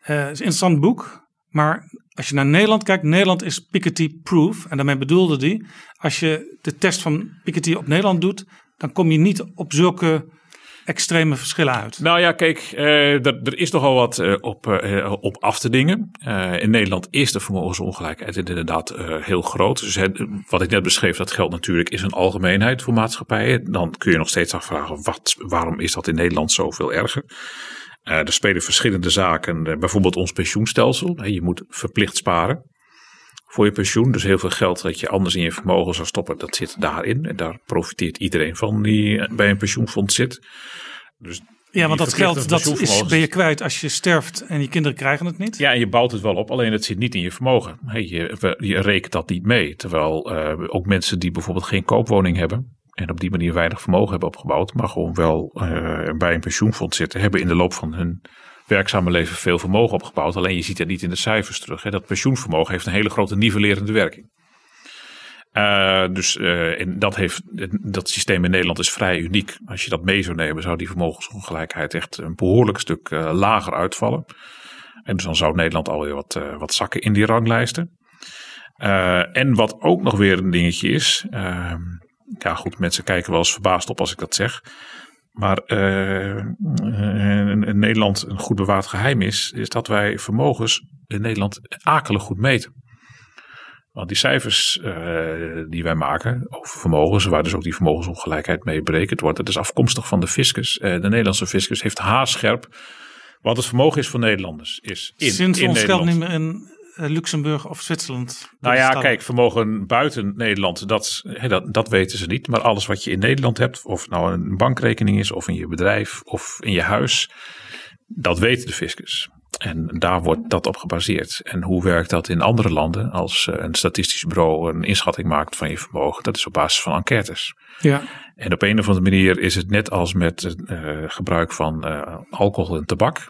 het is een interessant boek, maar als je naar Nederland kijkt, Nederland is Piketty-proof. En daarmee bedoelde hij, als je de test van Piketty op Nederland doet, dan kom je niet op zulke extreme verschillen uit? Nou ja, kijk, uh, er, is nogal wat uh, op, uh, op af te dingen. in Nederland is de vermogensongelijkheid inderdaad heel groot. Dus wat ik net beschreef, dat geldt natuurlijk is een algemeenheid voor maatschappijen. Dan kun je nog steeds afvragen, wat, waarom is dat in Nederland zoveel erger? er spelen verschillende zaken, bijvoorbeeld ons pensioenstelsel. Je moet verplicht sparen voor je pensioen. Dus heel veel geld dat je anders in je vermogen zou stoppen, dat zit daarin. En daar profiteert iedereen van die bij een pensioenfonds zit. Dus ja, want dat geld dat is, ben je kwijt als je sterft en je kinderen krijgen het niet. Ja, en je bouwt het wel op, alleen het zit niet in je vermogen. je, je rekent dat niet mee. Terwijl uh, ook mensen die bijvoorbeeld geen koopwoning hebben en op die manier weinig vermogen hebben opgebouwd, maar gewoon wel uh, bij een pensioenfonds zitten, hebben in de loop van hun werkzame leven veel vermogen opgebouwd. Alleen je ziet het niet in de cijfers terug. Hè. Dat pensioenvermogen heeft een hele grote nivellerende werking. Uh, dus uh, en dat, heeft, dat systeem in Nederland is vrij uniek. Als je dat mee zou nemen, zou die vermogensongelijkheid echt een behoorlijk stuk uh, lager uitvallen. En dus dan zou Nederland alweer wat, wat zakken in die ranglijsten. en wat ook nog weer een dingetje is. Ehm, ja, goed, mensen kijken wel eens verbaasd op als ik dat zeg. Maar uh, in Nederland een goed bewaard geheim is, is dat wij vermogens in Nederland akelig goed meten. Want die cijfers uh, die wij maken over vermogens, waar dus ook die vermogensongelijkheid mee berekend wordt, dat is afkomstig van de fiscus. Uh, de Nederlandse fiscus heeft haarscherp wat het vermogen is voor Nederlanders. Is in, Sinds in ons Nederland. geld niet meer in eh, Luxemburg of Zwitserland. Nou ja, kijk, vermogen buiten Nederland, dat, dat, dat weten ze niet. Maar alles wat je in Nederland hebt, of nou een bankrekening is, of in je bedrijf, of in je huis, dat weet de fiscus. En daar wordt dat op gebaseerd. En hoe werkt dat in andere landen als eh, een statistisch bureau een inschatting maakt van je vermogen? Dat is op basis van enquêtes. Ja. En op een of andere manier is het net als met het uh, gebruik van uh, alcohol en tabak.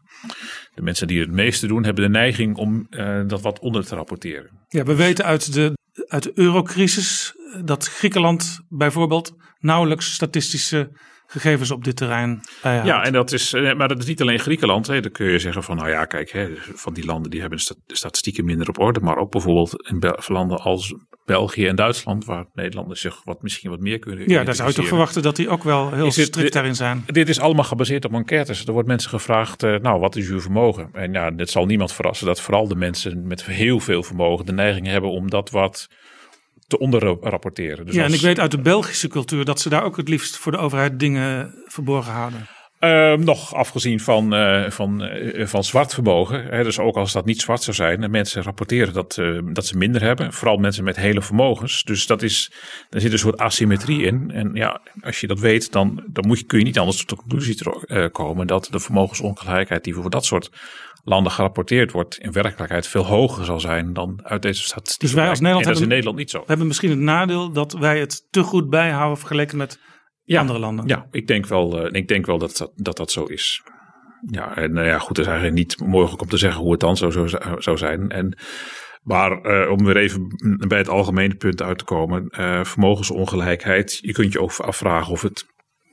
De mensen die het meeste doen, hebben de neiging om uh, dat wat onder te rapporteren. Ja, we weten uit de, uit de eurocrisis dat Griekenland bijvoorbeeld nauwelijks statistische gegevens op dit terrein bijhoudt. Ja, en dat is, maar dat is niet alleen Griekenland. Hè. Dan kun je zeggen van, nou ja, kijk, hè, van die landen die hebben de statistieken minder op orde. Maar ook bijvoorbeeld in landen als België en Duitsland, waar Nederlanders zich wat, misschien wat meer kunnen Ja, daar zou je toch verwachten dat die ook wel heel strikt daarin zijn. Dit is allemaal gebaseerd op enquêtes. Er wordt mensen gevraagd, uh, nou, wat is uw vermogen? En ja, dit zal niemand verrassen dat vooral de mensen met heel veel vermogen de neiging hebben om dat wat te onderrapporteren. Dus ja, en ik weet uit de Belgische cultuur dat ze daar ook het liefst voor de overheid dingen verborgen houden. Uh, nog afgezien van, uh, van, uh, van zwart vermogen. Hè, dus ook als dat niet zwart zou zijn. En mensen rapporteren dat, dat ze minder hebben. Vooral mensen met hele vermogens. Dus dat is, er zit een soort asymmetrie in. En ja, als je dat weet, dan, dan moet je, kun je niet anders tot de conclusie komen. Dat de vermogensongelijkheid die voor dat soort landen gerapporteerd wordt. in werkelijkheid veel hoger zal zijn dan uit deze statistieken. Dus wij als Nederland en dat hebben, is in Nederland niet zo. We hebben misschien het nadeel dat wij het te goed bijhouden vergeleken met ja, andere landen. Ja, ik denk wel, uh, ik denk wel dat, dat, dat dat zo is. Ja, en uh, ja, goed, het is eigenlijk niet mogelijk om te zeggen hoe het dan zo zou, zou zijn. En, maar uh, om weer even bij het algemene punt uit te komen, vermogensongelijkheid. Je kunt je ook afvragen of het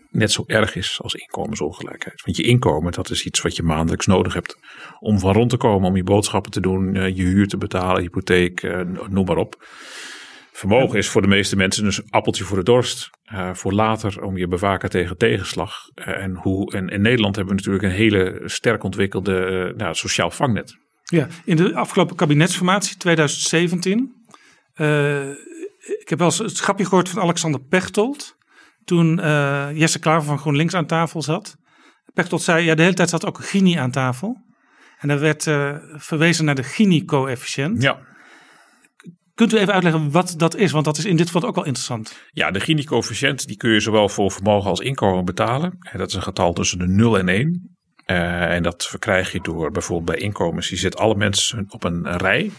net zo erg is als inkomensongelijkheid. Want je inkomen, dat is iets wat je maandelijks nodig hebt om van rond te komen, om je boodschappen te doen, je huur te betalen, hypotheek, noem maar op. Vermogen is voor de meeste mensen dus een appeltje voor de dorst. Uh, voor later om je bewaken tegen tegenslag. Uh, en, hoe, en in Nederland hebben we natuurlijk een hele sterk ontwikkelde uh, nou, sociaal vangnet. Ja, in de afgelopen kabinetsformatie 2017. ik heb wel eens het grapje gehoord van Alexander Pechtold. Toen Jesse Klaver van GroenLinks aan tafel zat. Pechtold zei, ja de hele tijd zat ook een Gini aan tafel. En er werd verwezen naar de Gini-coëfficiënt. Ja. Kunt u even uitleggen wat dat is? Want dat is in dit geval ook wel interessant. Ja, de Gini-coëfficiënt die kun je zowel voor vermogen als inkomen betalen. Dat is een getal tussen de 0 en 1. Uh, en dat verkrijg je door bijvoorbeeld bij inkomens. Je zet alle mensen op een rij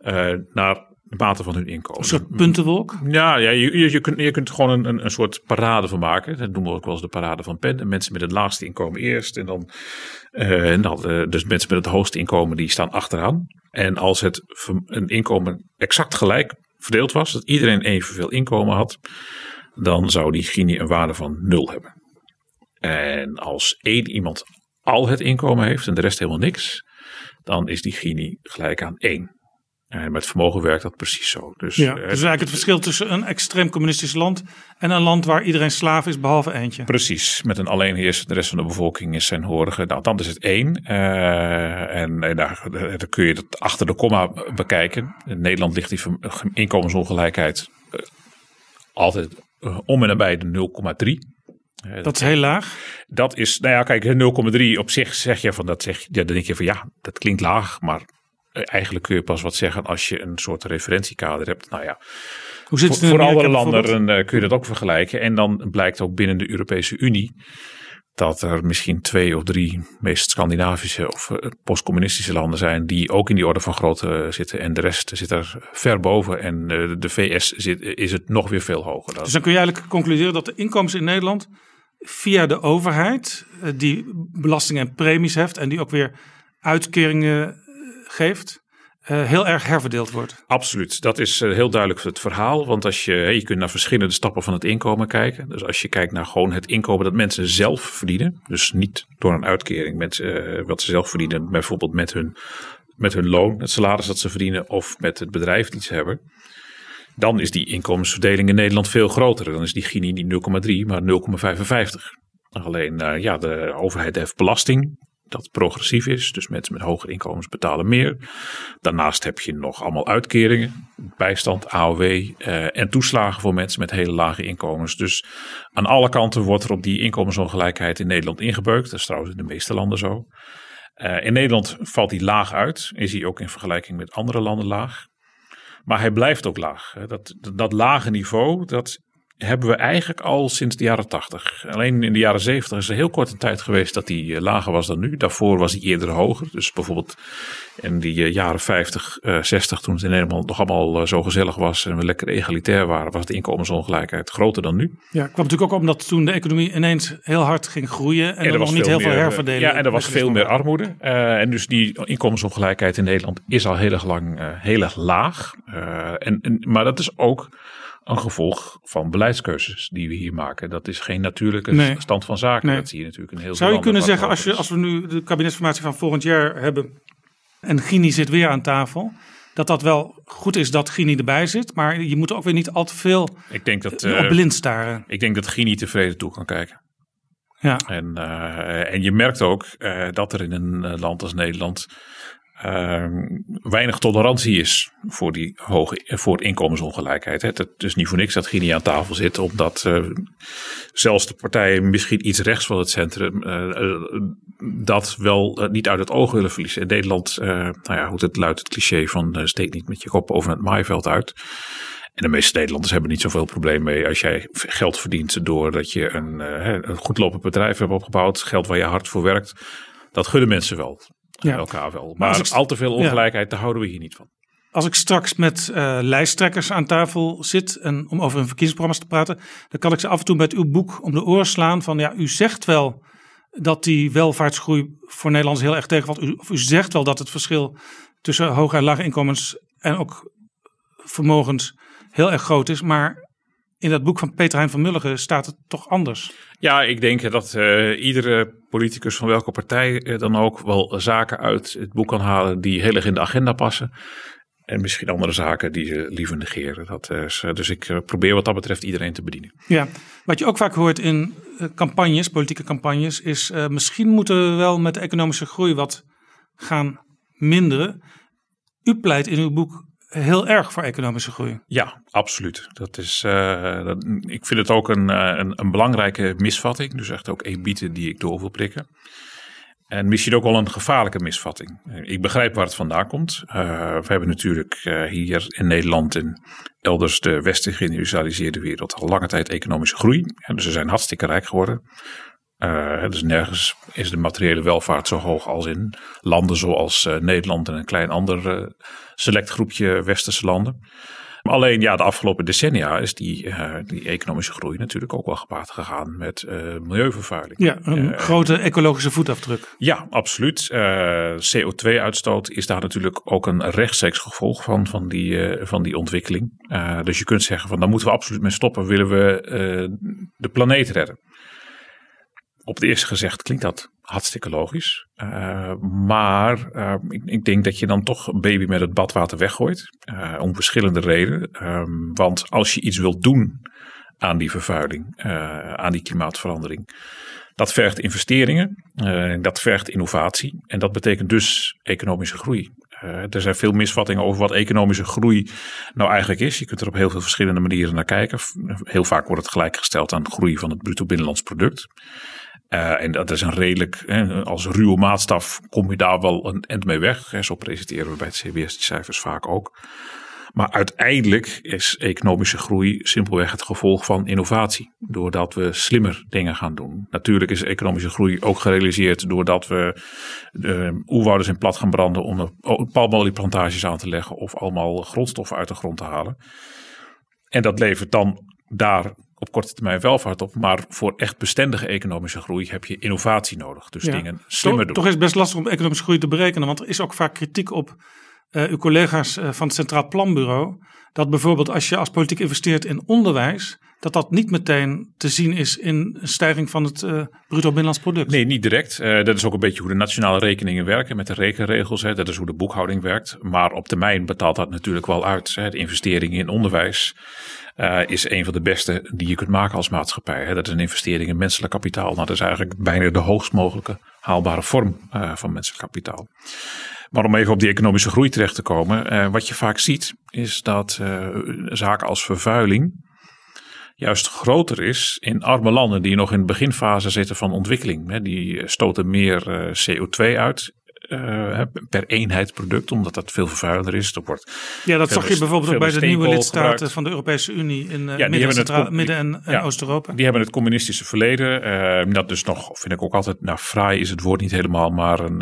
uh, naar mate van hun inkomen. Een soort puntenwolk? Ja, ja je, je, je, kunt, je kunt gewoon een, een soort parade van maken. Dat noemen we ook wel eens de parade van pen. En mensen met het laagste inkomen eerst. En dan, uh, en dan dus mensen met het hoogste inkomen die staan achteraan. En als het een inkomen exact gelijk verdeeld was, dat iedereen evenveel inkomen had, dan zou die Gini een waarde van nul hebben. En als één iemand al het inkomen heeft en de rest helemaal niks, dan is die Gini gelijk aan één. En met vermogen werkt dat precies zo. Dus, ja, eh, dus eigenlijk het verschil tussen een extreem communistisch land en een land waar iedereen slaaf is, behalve eentje. Precies, met een alleenheerser, de rest van de bevolking is zijn horige. Nou, dan is het één. Eh, en en daar, daar kun je het achter de komma bekijken. In Nederland ligt die inkomensongelijkheid eh, altijd eh, om en nabij de 0,3. Eh, Dat is heel laag. Dat is, nou ja, kijk, 0,3 op zich zeg je van dat zeg, ja, dan denk je van ja, dat klinkt laag, maar eh, eigenlijk kun je pas wat zeggen als je een soort referentiekader hebt. Nou ja, Hoe zit het voor, andere landen eh, kun je dat ook vergelijken. En dan blijkt ook binnen de Europese Unie dat er misschien twee of drie meest Scandinavische of eh, postcommunistische landen zijn die ook in die orde van grootte zitten. En de rest zit er ver boven. En eh, de VS zit, is het nog weer veel hoger. Dan. Dus dan kun je eigenlijk concluderen dat de inkomens in Nederland via de overheid, eh, die belastingen en premies heft en die ook weer uitkeringen eh, geeft, eh, heel erg herverdeeld wordt. Absoluut, dat is eh, heel duidelijk het verhaal. Want als je, je kunt naar verschillende stappen van het inkomen kijken. Dus als je kijkt naar gewoon het inkomen dat mensen zelf verdienen. Dus niet door een uitkering, mensen, eh, wat ze zelf verdienen. Bijvoorbeeld met hun, met hun loon, het salaris dat ze verdienen. Of met het bedrijf die ze hebben. Dan is die inkomensverdeling in Nederland veel groter. Dan is die Gini niet 0,3, maar 0,55. Alleen, ja, de overheid heeft belasting. Dat progressief is. Dus mensen met hogere inkomens betalen meer. Daarnaast heb je nog allemaal uitkeringen, bijstand, AOW eh, en toeslagen voor mensen met hele lage inkomens. Dus aan alle kanten wordt er op die inkomensongelijkheid in Nederland ingebeukt. Dat is trouwens in de meeste landen zo. Eh, in Nederland valt die laag uit. Is hij ook in vergelijking met andere landen laag. Maar hij blijft ook laag. dat, dat lage niveau, dat hebben we eigenlijk al sinds de jaren 80. Alleen in de jaren 70 is er heel kort een tijd geweest dat die eh, lager was dan nu. Daarvoor was die eerder hoger. Dus bijvoorbeeld in die eh, jaren 50, eh, 60, toen het in Nederland nog allemaal eh, zo gezellig was en we lekker egalitair waren, was de inkomensongelijkheid groter dan nu. Ja, kwam natuurlijk ook omdat toen de economie ineens heel hard ging groeien en, er nog niet heel veel meer, eh, herverdeling. Ja, en er was veel meer armoede. Eh, en dus die inkomensongelijkheid in Nederland is al heel erg lang eh, heel erg laag. Eh, en, en, maar dat is ook een gevolg van beleidskeuzes die we hier maken. Dat is geen natuurlijke Nee. stand van zaken. Nee. Dat zie je natuurlijk in heel Zou je kunnen zeggen, als, je, als we nu de kabinetsformatie van volgend jaar hebben en Gini zit weer aan tafel, dat dat wel goed is dat Gini erbij zit, maar je moet ook weer niet al te veel Ik denk dat, op eh, blind staren. Ik denk dat Gini tevreden toe kan kijken. Ja. En, eh, en je merkt ook eh, dat er in een land als Nederland eh, weinig tolerantie is voor, die hoge, voor inkomensongelijkheid. Het is niet voor niks dat Gini aan tafel zit, omdat eh, zelfs de partijen misschien iets rechts van het centrum eh, dat wel niet uit het oog willen verliezen. In Nederland, nou ja, hoe het luidt het cliché van steek niet met je kop over het maaiveld uit. En de meeste Nederlanders hebben niet zoveel probleem mee als jij geld verdient doordat je een, een goed lopend bedrijf hebt opgebouwd. Geld waar je hard voor werkt. Dat gunnen mensen wel. Ja. Elkaar wel. Maar Maar, als ik- al te veel ja. ongelijkheid, daar houden we hier niet van. Als ik straks met eh, lijsttrekkers aan tafel zit en om over hun verkiezingsprogramma's te praten, dan kan ik ze af en toe met uw boek om de oren slaan van ja, u zegt wel dat die welvaartsgroei voor Nederlanders heel erg tegenvalt. U, of u zegt wel dat het verschil tussen hoge en lage inkomens en ook vermogens heel erg groot is, maar in dat boek van Peter Hein van Mulligen staat het toch anders. Ja, ik denk dat eh, iedere politicus van welke partij eh, dan ook wel zaken uit het boek kan halen die heel erg in de agenda passen. En misschien andere zaken die ze liever negeren. Dat is, eh, dus ik probeer wat dat betreft iedereen te bedienen. Ja, wat je ook vaak hoort in campagnes, politieke campagnes, is misschien moeten we wel met de economische groei wat gaan minderen. U pleit in uw boek heel erg voor economische groei. Ja, absoluut. Dat is, eh, dat, ik vind het ook een, eh, een, een belangrijke misvatting. Dus echt ook een bieten die ik door wil prikken. En misschien ook wel een gevaarlijke misvatting. Ik begrijp waar het vandaan komt. Eh, we hebben natuurlijk hier in Nederland en elders de westen geïndustrialiseerde wereld al lange tijd economische groei. Dus ze zijn hartstikke rijk geworden. Eh, dus nergens is de materiële welvaart zo hoog als in landen zoals eh, Nederland en een klein ander eh, select groepje westerse landen. Maar alleen ja, de afgelopen decennia is die, die economische groei natuurlijk ook wel gepaard gegaan met milieuvervuiling. Ja, een grote ecologische voetafdruk. ja, absoluut. Eh, CO2-uitstoot is daar natuurlijk ook een rechtstreeks gevolg van, van die, van die ontwikkeling. Dus je kunt zeggen van daar moeten we absoluut mee stoppen, willen we de planeet redden. Op het eerste gezicht klinkt dat hartstikke logisch. Uh, maar uh, ik, ik, denk dat je dan toch een baby met het badwater weggooit. Uh, om verschillende redenen. Ehm, want als je iets wilt doen aan die vervuiling, aan die klimaatverandering. Dat vergt investeringen, dat vergt innovatie. En dat betekent dus economische groei. er zijn veel misvattingen over wat economische groei nou eigenlijk is. Je kunt er op heel veel verschillende manieren naar kijken. Heel vaak wordt het gelijkgesteld aan groei van het bruto binnenlands product. Uh, en dat is een redelijk, als ruwe maatstaf kom je daar wel een end mee weg. Hè, zo presenteren we bij het CBS die cijfers vaak ook. Maar uiteindelijk is economische groei simpelweg het gevolg van innovatie. Doordat we slimmer dingen gaan doen. Natuurlijk is economische groei ook gerealiseerd doordat we de oerwouders in plat gaan branden om palmolieplantages aan te leggen of allemaal grondstoffen uit de grond te halen. En dat levert dan daar op korte termijn welvaart op. Maar voor echt bestendige economische groei heb je innovatie nodig. Dus dingen slimmer doen. Toch is het best lastig om economische groei te berekenen. Want er is ook vaak kritiek op uh, uw collega's uh, van het Centraal Planbureau. Dat bijvoorbeeld als je als politiek investeert in onderwijs. Dat dat niet meteen te zien is in een stijging van het uh, bruto binnenlands product. Nee, niet direct. dat is ook een beetje hoe de nationale rekeningen werken met de rekenregels. Hè. Dat is hoe de boekhouding werkt. Maar op termijn betaalt dat natuurlijk wel uit. Hè. De investeringen in onderwijs uh, is een van de beste die je kunt maken als maatschappij. Hè. Dat is een investering in menselijk kapitaal. Nou, dat is eigenlijk bijna de hoogst mogelijke haalbare vorm uh, van menselijk kapitaal. Maar om even op die economische groei terecht te komen. Uh, wat je vaak ziet is dat zaken als vervuiling juist groter is in arme landen die nog in de beginfase zitten van ontwikkeling. Die stoten meer CO2 uit uh, per eenheid product, omdat dat veel vervuilender is. Dat wordt ja, dat zag je bijvoorbeeld ook bij de nieuwe lidstaten van de Europese Unie in uh, ja, midden, midden, en, en Oost-Europa. Die hebben het communistische verleden. Uh, dat dus nog, vind ik ook altijd, nou fraai is het woord niet helemaal, maar een,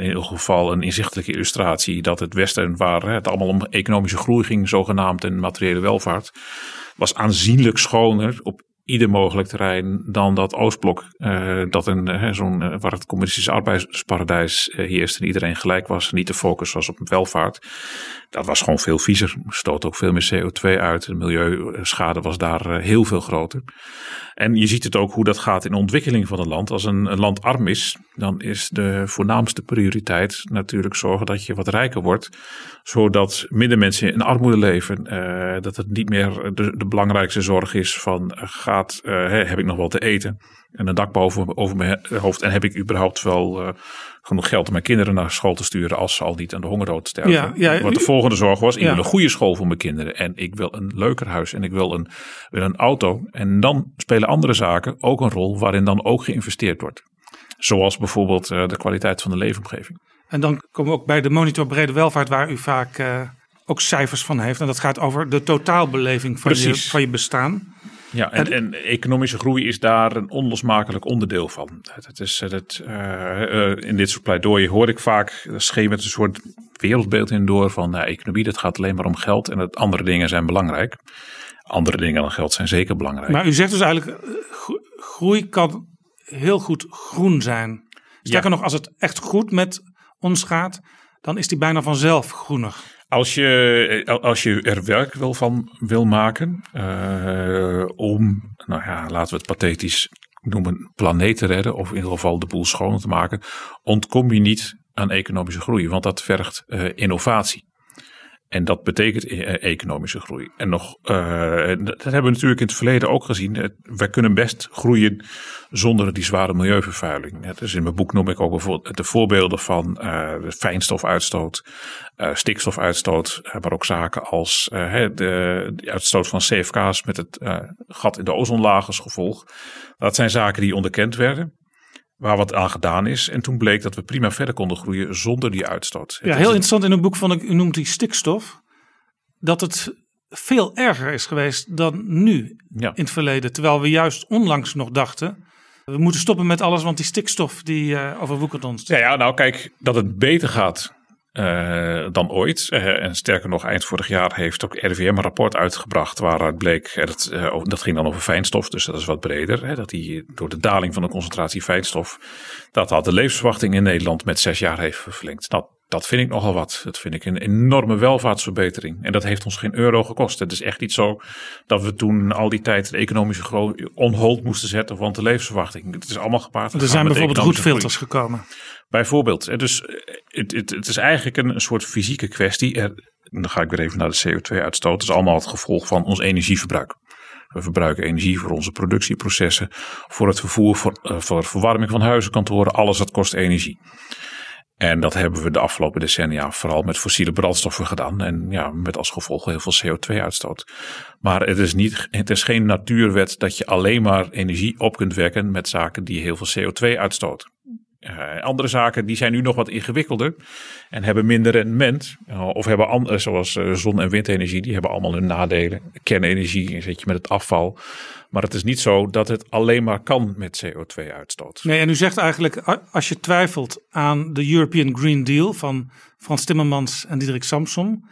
in ieder geval een inzichtelijke illustratie dat het Westen, waar het allemaal om economische groei ging, zogenaamd en materiële welvaart, was aanzienlijk schoner op ieder mogelijk terrein dan dat Oostblok. Uh, dat een, uh, zo'n, uh, waar het communistische arbeidsparadijs heerste en iedereen gelijk was. Niet de focus was op welvaart. Dat was gewoon veel viezer. Stoot ook veel meer CO2 uit. De milieuschade was daar heel veel groter. En je ziet het ook hoe dat gaat in de ontwikkeling van een land. Als een, land arm is, dan is de voornaamste prioriteit natuurlijk zorgen dat je wat rijker wordt. Zodat minder mensen in armoede leven. dat het niet meer de, belangrijkste zorg is van gaat, uh, heb ik nog wel te eten en een dak boven over mijn hoofd en heb ik überhaupt wel genoeg geld om mijn kinderen naar school te sturen als ze al niet aan de hongerdood sterven. Ja, ja, Wat de volgende zorg was, ik wil een goede school voor mijn kinderen en ik wil een leuker huis en ik wil een, wil een auto. En dan spelen andere zaken ook een rol waarin dan ook geïnvesteerd wordt. Zoals bijvoorbeeld uh, de kwaliteit van de leefomgeving. En dan komen we ook bij de monitor brede welvaart waar u vaak ook cijfers van heeft. En dat gaat over de totaalbeleving van, je, van je bestaan. Ja, en, en, economische groei is daar een onlosmakelijk onderdeel van. Het is, het, uh, in dit soort pleidooien hoor ik vaak schemert een soort wereldbeeld in door van nou, economie, dat gaat alleen maar om geld en dat andere dingen zijn belangrijk. Andere dingen dan geld zijn zeker belangrijk. Maar u zegt dus eigenlijk, groei kan heel goed groen zijn. Sterker nog, als het echt goed met ons gaat, dan is die bijna vanzelf groener. Als je, eh, als je er werk wil van wil maken uh, om, nou ja, laten we het pathetisch noemen, planeet te redden of in ieder geval de boel schoner te maken, ontkom je niet aan economische groei, want dat vergt uh, innovatie. En dat betekent e-, economische groei. En nog, uh, dat hebben we natuurlijk in het verleden ook gezien. Wij kunnen best groeien zonder die zware milieuvervuiling. Dus in mijn boek noem ik ook bijvoorbeeld de voorbeelden van uh, fijnstofuitstoot, stikstofuitstoot, maar ook zaken als de, de, uitstoot van CFK's met het gat in de ozonlaag als gevolg. Dat zijn zaken die onderkend werden waar wat aan gedaan is. En toen bleek dat we prima verder konden groeien zonder die uitstoot. Ja, heel interessant in een boek ik, u noemt die stikstof, dat het veel erger is geweest dan nu in het verleden. Terwijl we juist onlangs nog dachten, we moeten stoppen met alles, want die stikstof die uh, overwoekert ons. Ja, ja, nou kijk, dat het beter gaat uh, dan ooit. Uh, en sterker nog, eind vorig jaar heeft ook RIVM een rapport uitgebracht waaruit bleek, uh, dat, dat ging dan over fijnstof, dus dat is wat breder, hè, dat die door de daling van de concentratie fijnstof, dat had de levensverwachting in Nederland met zes jaar heeft verlengd. Nou, dat vind ik nogal wat. Dat vind ik een enorme welvaartsverbetering. En dat heeft ons geen euro gekost. Het is echt niet zo dat we toen al die tijd de economische groei on hold moesten zetten. Want de levensverwachting. Het is allemaal gepaard. Er zijn bijvoorbeeld roetfilters gekomen. Bijvoorbeeld. Dus het, het, het is eigenlijk een, soort fysieke kwestie. Er, dan ga ik weer even naar de CO2-uitstoot. Het is allemaal het gevolg van ons energieverbruik. We verbruiken energie voor onze productieprocessen, voor het vervoer, voor, uh, voor verwarming van huizen, kantoren. Alles dat kost energie. En dat hebben we de afgelopen decennia vooral met fossiele brandstoffen gedaan. En ja, met als gevolg heel veel CO2-uitstoot. Maar het is, niet, het is geen natuurwet dat je alleen maar energie op kunt wekken met zaken die heel veel CO2 uitstoten. Uh, andere zaken die zijn nu nog wat ingewikkelder en hebben minder rendement. Uh, of hebben, uh, zoals zon- en windenergie, die hebben allemaal hun nadelen. Kernenergie zit je met het afval. Maar het is niet zo dat het alleen maar kan met CO2-uitstoot. Nee, en u zegt eigenlijk, als je twijfelt aan de European Green Deal van Frans Timmermans en Diederik Samson.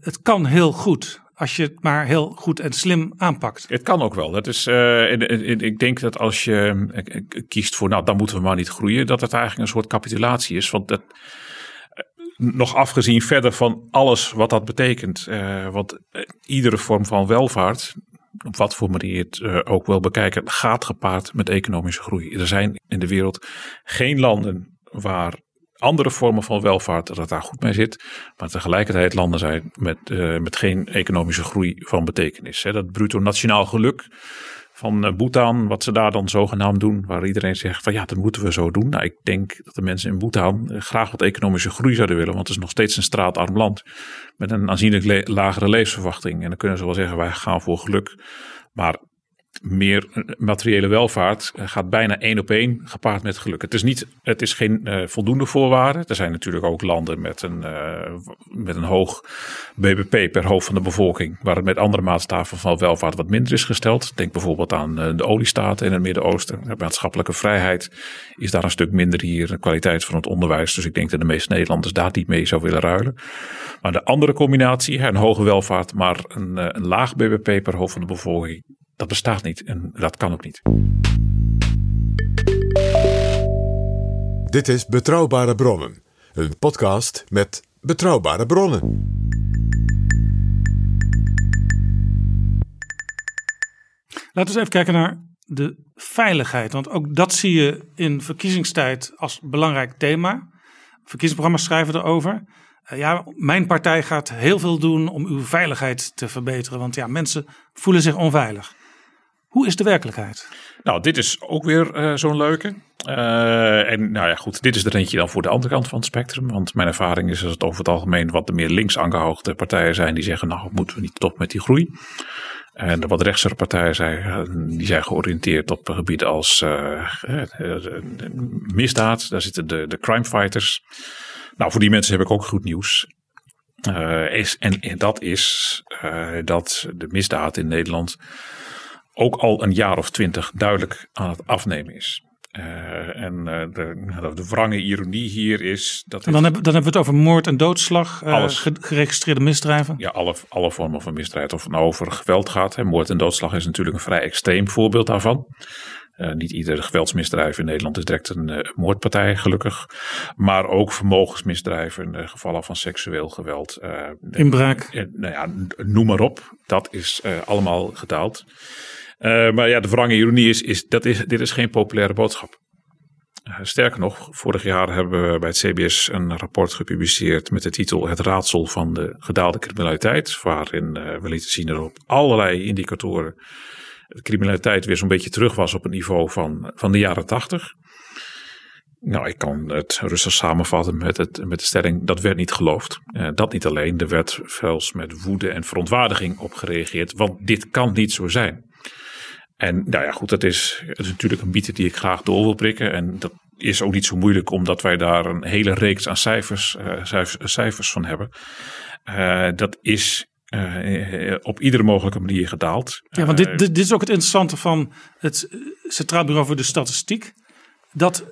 het kan heel goed als je het maar heel goed en slim aanpakt. Het kan ook wel. Dat is, uh, ik denk dat als je uh, kiest voor, nou, dan moeten we maar niet groeien, dat het eigenlijk een soort capitulatie is. Want dat, nog afgezien verder van alles wat dat betekent. Want iedere vorm van welvaart, op wat voor manier het ook wel bekijken, gaat gepaard met economische groei. Er zijn in de wereld geen landen waar andere vormen van welvaart, dat het daar goed mee zit. Maar tegelijkertijd landen zijn met, uh, met geen economische groei van betekenis. Hè. Dat bruto nationaal geluk van uh, Bhutan, wat ze daar dan zogenaamd doen, waar iedereen zegt van ja, dat moeten we zo doen. Nou, ik denk dat de mensen in Bhutan uh, graag wat economische groei zouden willen, want het is nog steeds een straatarm land met een aanzienlijk lagere levensverwachting. En dan kunnen ze wel zeggen wij gaan voor geluk. Maar meer materiële welvaart eh, gaat bijna één op één gepaard met geluk. Het is, niet, het is geen uh, voldoende voorwaarde. Er zijn natuurlijk ook landen met een, uh, met een hoog BBP per hoofd van de bevolking, waar het met andere maatstaven van welvaart wat minder is gesteld. Denk bijvoorbeeld aan de oliestaten in het Midden-Oosten. De maatschappelijke vrijheid is daar een stuk minder hier. De kwaliteit van het onderwijs. Dus ik denk dat de meeste Nederlanders daar niet mee zou willen ruilen. Maar de andere combinatie, een hoge welvaart, maar een, een laag BBP per hoofd van de bevolking dat bestaat niet en dat kan ook niet. Dit is Betrouwbare Bronnen, een podcast met betrouwbare bronnen. Laten we eens even kijken naar de veiligheid. Want ook dat zie je in verkiezingstijd als belangrijk thema. Verkiezingsprogramma's schrijven erover. Uh, ja, mijn partij gaat heel veel doen om uw veiligheid te verbeteren. Want ja, mensen voelen zich onveilig. Hoe is de werkelijkheid? Nou, dit is ook weer uh, zo'n leuke. Uh, en nou ja, goed, dit is er eentje dan voor de andere kant van het spectrum. Want mijn ervaring is dat het over het algemeen wat de meer links aangehoogde partijen zijn die zeggen, nou moeten we niet toch met die groei. En de wat rechtse partijen zijn, die zijn georiënteerd op gebieden als misdaad. Daar zitten de, de crime fighters. Nou, voor die mensen heb ik ook goed nieuws. is, en, en dat is dat de misdaad in Nederland ook al een jaar of twintig duidelijk aan het afnemen is. Uh, en uh, de, de wrange ironie hier is. Dat en dan, hebben, dan hebben we het over moord en doodslag, uh, alles, geregistreerde misdrijven. Ja, alle, alle vormen van misdrijf. Of het nou over geweld gaat. Hè. Moord en doodslag is natuurlijk een vrij extreem voorbeeld daarvan. niet ieder geweldsmisdrijf in Nederland is direct een moordpartij, gelukkig. Maar ook vermogensmisdrijven, gevallen van seksueel geweld. Inbraak. nou ja, noem maar op. Dat is allemaal gedaald. Uh, maar ja, de wrange ironie is, is, dat is, dit is geen populaire boodschap. Uh, sterker nog, vorig jaar hebben we bij het CBS een rapport gepubliceerd met de titel Het raadsel van de gedaalde criminaliteit. Waarin uh, we lieten zien dat op allerlei indicatoren de criminaliteit weer zo'n beetje terug was op het niveau van, van de jaren tachtig. Nou, ik kan het rustig samenvatten met, het, met de stelling, dat werd niet geloofd. Dat niet alleen, er werd zelfs met woede en verontwaardiging op gereageerd, want dit kan niet zo zijn. En nou ja, goed, dat is, dat is natuurlijk een bieten die ik graag door wil prikken. En dat is ook niet zo moeilijk, omdat wij daar een hele reeks aan cijfers, uh, cijfers, cijfers, van hebben. Uh, dat is uh, op iedere mogelijke manier gedaald. Ja, want dit, dit, is ook het interessante van het Centraal Bureau voor de Statistiek. Dat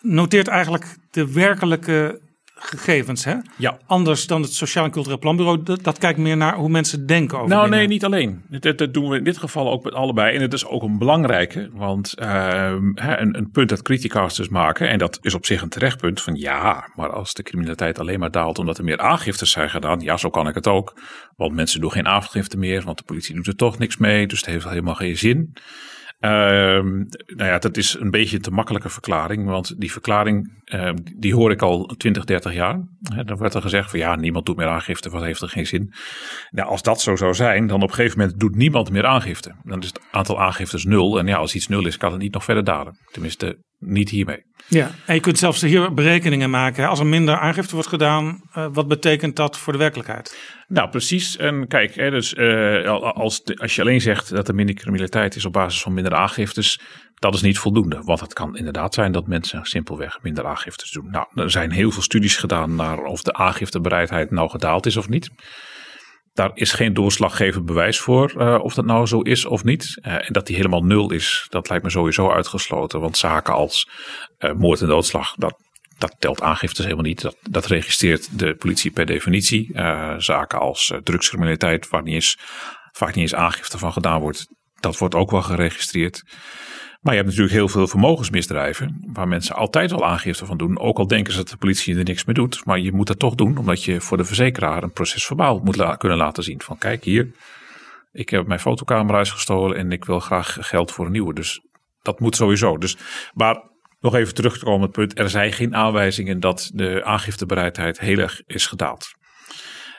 noteert eigenlijk de werkelijke gegevens, hè? Ja. Anders dan het Sociaal en Cultureel Planbureau. Dat, dat kijkt meer naar hoe mensen denken over Nou, dingen. nee, niet alleen. Dat, dat doen we in dit geval ook met allebei. En het is ook een belangrijke. Want ehm, hè, een, een punt dat criticasters maken. En dat is op zich een terecht punt. Van ja, maar als de criminaliteit alleen maar daalt omdat er meer aangiftes zijn gedaan. Ja, zo kan ik het ook. Want mensen doen geen aangifte meer. Want de politie doet er toch niks mee. Dus het heeft helemaal geen zin. Ehm, nou ja, dat is een beetje een te makkelijke verklaring. Want die verklaring, ehm, die hoor ik al 20, 30 jaar. Dan werd er gezegd van ja, niemand doet meer aangifte. Wat heeft er geen zin? Nou, als dat zo zou zijn, dan op een gegeven moment doet niemand meer aangifte. Dan is het aantal aangiftes nul. En ja, als iets nul is, kan het niet nog verder dalen. Tenminste, niet hiermee. Ja, en je kunt zelfs hier berekeningen maken. Als er minder aangifte wordt gedaan, eh, wat betekent dat voor de werkelijkheid? Nou, precies. En kijk, hè, dus, eh, als, de- als je alleen zegt dat er minder criminaliteit is op basis van minder aangiftes, dat is niet voldoende. Want het kan inderdaad zijn dat mensen simpelweg minder aangiftes doen. Nou, er zijn heel veel studies gedaan naar of de aangiftebereidheid nou gedaald is of niet. Daar is geen doorslaggevend bewijs voor eh, of dat nou zo is of niet. Eh, en dat die helemaal nul is, dat lijkt me sowieso uitgesloten. Want zaken als eh, moord en doodslag, dat, dat telt aangiftes helemaal niet. Dat, dat registreert de politie per definitie. Zaken als drugscriminaliteit, waar niet eens, vaak niet eens aangifte van gedaan wordt, dat wordt ook wel geregistreerd. Maar je hebt natuurlijk heel veel vermogensmisdrijven, waar mensen altijd wel aangifte van doen. Ook al denken ze dat de politie er niks mee doet. Maar je moet dat toch doen, omdat je voor de verzekeraar een proces verbaal moet kunnen laten zien. Van kijk hier, ik heb mijn fotocamera's gestolen en ik wil graag geld voor een nieuwe. Dus dat moet sowieso. Dus, maar nog even terug te komen op het punt. Er zijn geen aanwijzingen dat de aangiftebereidheid heel erg is gedaald.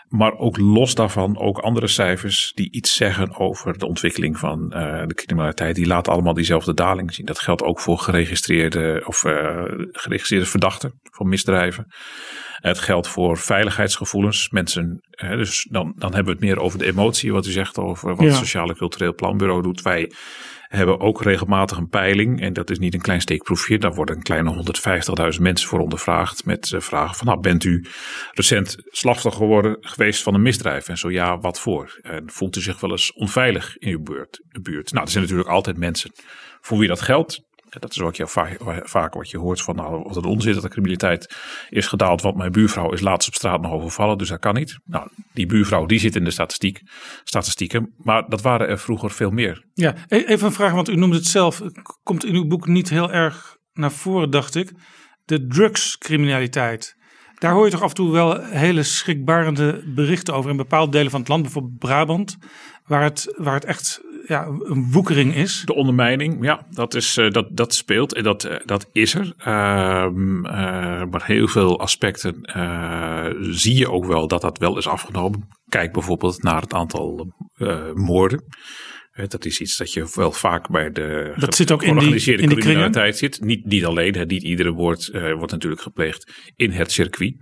Maar ook los daarvan, ook andere cijfers die iets zeggen over de ontwikkeling van eh, de criminaliteit, die laten allemaal diezelfde daling zien. Dat geldt ook voor geregistreerde of eh, geregistreerde verdachten van misdrijven. Het geldt voor veiligheidsgevoelens. Mensen, hè, dus dan, dan hebben we het meer over de emotie, wat u zegt over wat Ja. het Sociale Cultureel Planbureau doet. Wij hebben ook regelmatig een peiling. En dat is niet een klein steekproefje. Daar worden een kleine 150.000 mensen voor ondervraagd. Met eh, vragen van, nou, bent u recent slachtoffer geworden geweest van een misdrijf? En zo ja, wat voor? En voelt u zich wel eens onveilig in uw buurt? buurt? Nou, er zijn natuurlijk altijd mensen voor wie dat geldt. Dat is ook jou va- vaak wat je hoort van nou, wat onzin dat de criminaliteit is gedaald. Want mijn buurvrouw is laatst op straat nog overvallen, dus dat kan niet. Nou, die buurvrouw die zit in de statistiek, statistieken. Maar dat waren er vroeger veel meer. Ja, e- even een vraag, want u noemde het zelf. Komt in uw boek niet heel erg naar voren, dacht ik. De drugscriminaliteit. Daar hoor je toch af en toe wel hele schrikbarende berichten over in bepaalde delen van het land, bijvoorbeeld Brabant, waar het, waar het echt ja, een woekering is. De ondermijning, ja, dat, is, eh, dat, dat speelt en dat, eh, dat is er. Ehm, eh, maar heel veel aspecten zie je ook wel dat dat wel is afgenomen. Kijk bijvoorbeeld naar het aantal moorden. Dat is iets dat je wel vaak bij de Dat zit ook in die- georganiseerde in die criminaliteit zit. Niet, niet alleen, hè, niet iedere moord eh, wordt natuurlijk gepleegd in het circuit.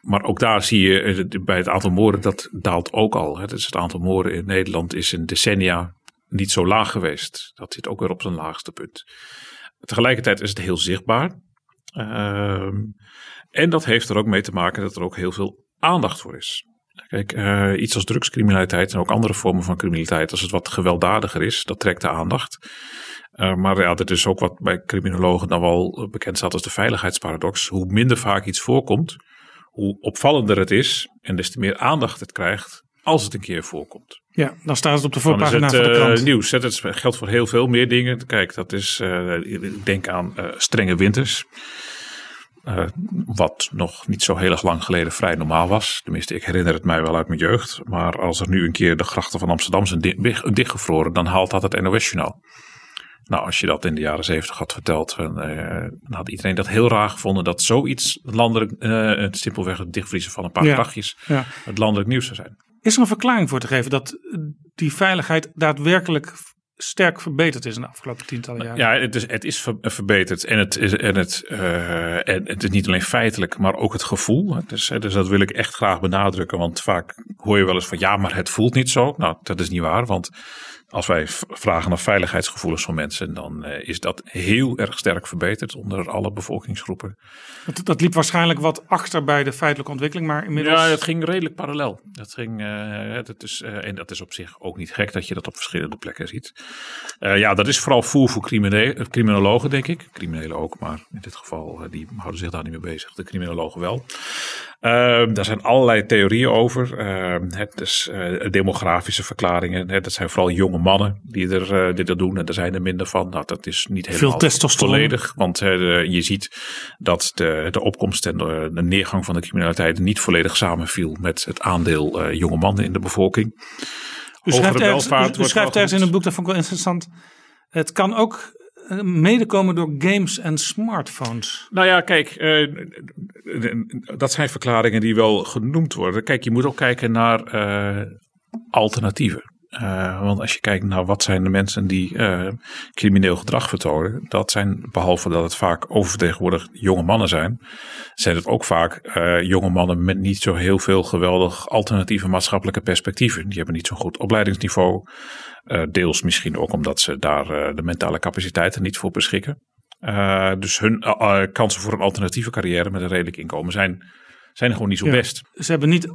Maar ook daar zie je eh, bij het aantal moorden, dat daalt ook al. Dus het aantal moorden in Nederland is in decennia niet zo laag geweest. Dat zit ook weer op zijn laagste punt. Tegelijkertijd is het heel zichtbaar. Ehm, en dat heeft er ook mee te maken dat er ook heel veel aandacht voor is. Kijk, eh, iets als drugscriminaliteit en ook andere vormen van criminaliteit, als het wat gewelddadiger is, dat trekt de aandacht. Eh, maar ja, dat is ook wat bij criminologen dan wel bekend staat als de veiligheidsparadox. Hoe minder vaak iets voorkomt, hoe opvallender het is en des te meer aandacht het krijgt als het een keer voorkomt. Ja, dan staat het op de is voorpagina het van de eh, krant. nieuws. hè. Dat geldt voor heel veel meer dingen. Kijk, dat is, ik denk aan eh, strenge winters. Wat nog niet zo heel erg lang geleden vrij normaal was. Tenminste, ik herinner het mij wel uit mijn jeugd. Maar als er nu een keer de grachten van Amsterdam zijn dichtgevroren, dan haalt dat het NOS-journaal. Nou, als je dat in de jaren zeventig had verteld, dan, eh, dan had iedereen dat heel raar gevonden dat zoiets landelijk, eh, het simpelweg het dichtvriezen van een paar Ja, ja. het landelijk nieuws zou zijn. Is er een verklaring voor te geven dat die veiligheid daadwerkelijk sterk verbeterd is in de afgelopen tientallen jaren? Ja, het is, het is ver- verbeterd. En het is, en het, eh, en het is niet alleen feitelijk, maar ook het gevoel. Dus, dus dat wil ik echt graag benadrukken. Want vaak hoor je wel eens van ja, maar het voelt niet zo. Nou, dat is niet waar. Want als wij vragen naar veiligheidsgevoelens van mensen, dan eh, is dat heel erg sterk verbeterd onder alle bevolkingsgroepen. Dat, dat liep waarschijnlijk wat achter bij de feitelijke ontwikkeling, maar inmiddels... Ja, het ging redelijk parallel. Dat ging, eh, dat is, eh, en dat is op zich ook niet gek dat je dat op verschillende plekken ziet. Ja, dat is vooral voer voor criminologen, denk ik. Criminelen ook, maar in dit geval, die houden zich daar niet mee bezig. De criminologen wel. Uh, daar zijn allerlei theorieën over. het is demografische verklaringen. Hè, dat zijn vooral jonge mannen die er, die dat doen. En er zijn er minder van. Nou, dat is niet helemaal Veel testosteron. volledig. Want je ziet dat de, de opkomst en de, de, neergang van de criminaliteit niet volledig samenviel met het aandeel jonge mannen in de bevolking. U schrijft, ergens, u, schrijft ergens in een boek, dat vond ik wel interessant. Het kan ook eh, medekomen door games en smartphones. Nou ja, kijk, uh, dat zijn verklaringen die wel genoemd worden. Kijk, je moet ook kijken naar uh, alternatieven. Uh, want als je kijkt naar wat zijn de mensen die uh, crimineel gedrag vertonen, dat zijn, behalve dat het vaak oververtegenwoordigd jonge mannen zijn, zijn het ook vaak uh, jonge mannen met niet zo heel veel geweldig alternatieve maatschappelijke perspectieven. Die hebben niet zo'n goed opleidingsniveau. deels misschien ook omdat ze daar de mentale capaciteiten niet voor beschikken. dus hun kansen voor een alternatieve carrière met een redelijk inkomen zijn, zijn gewoon niet zo best. Ze hebben niet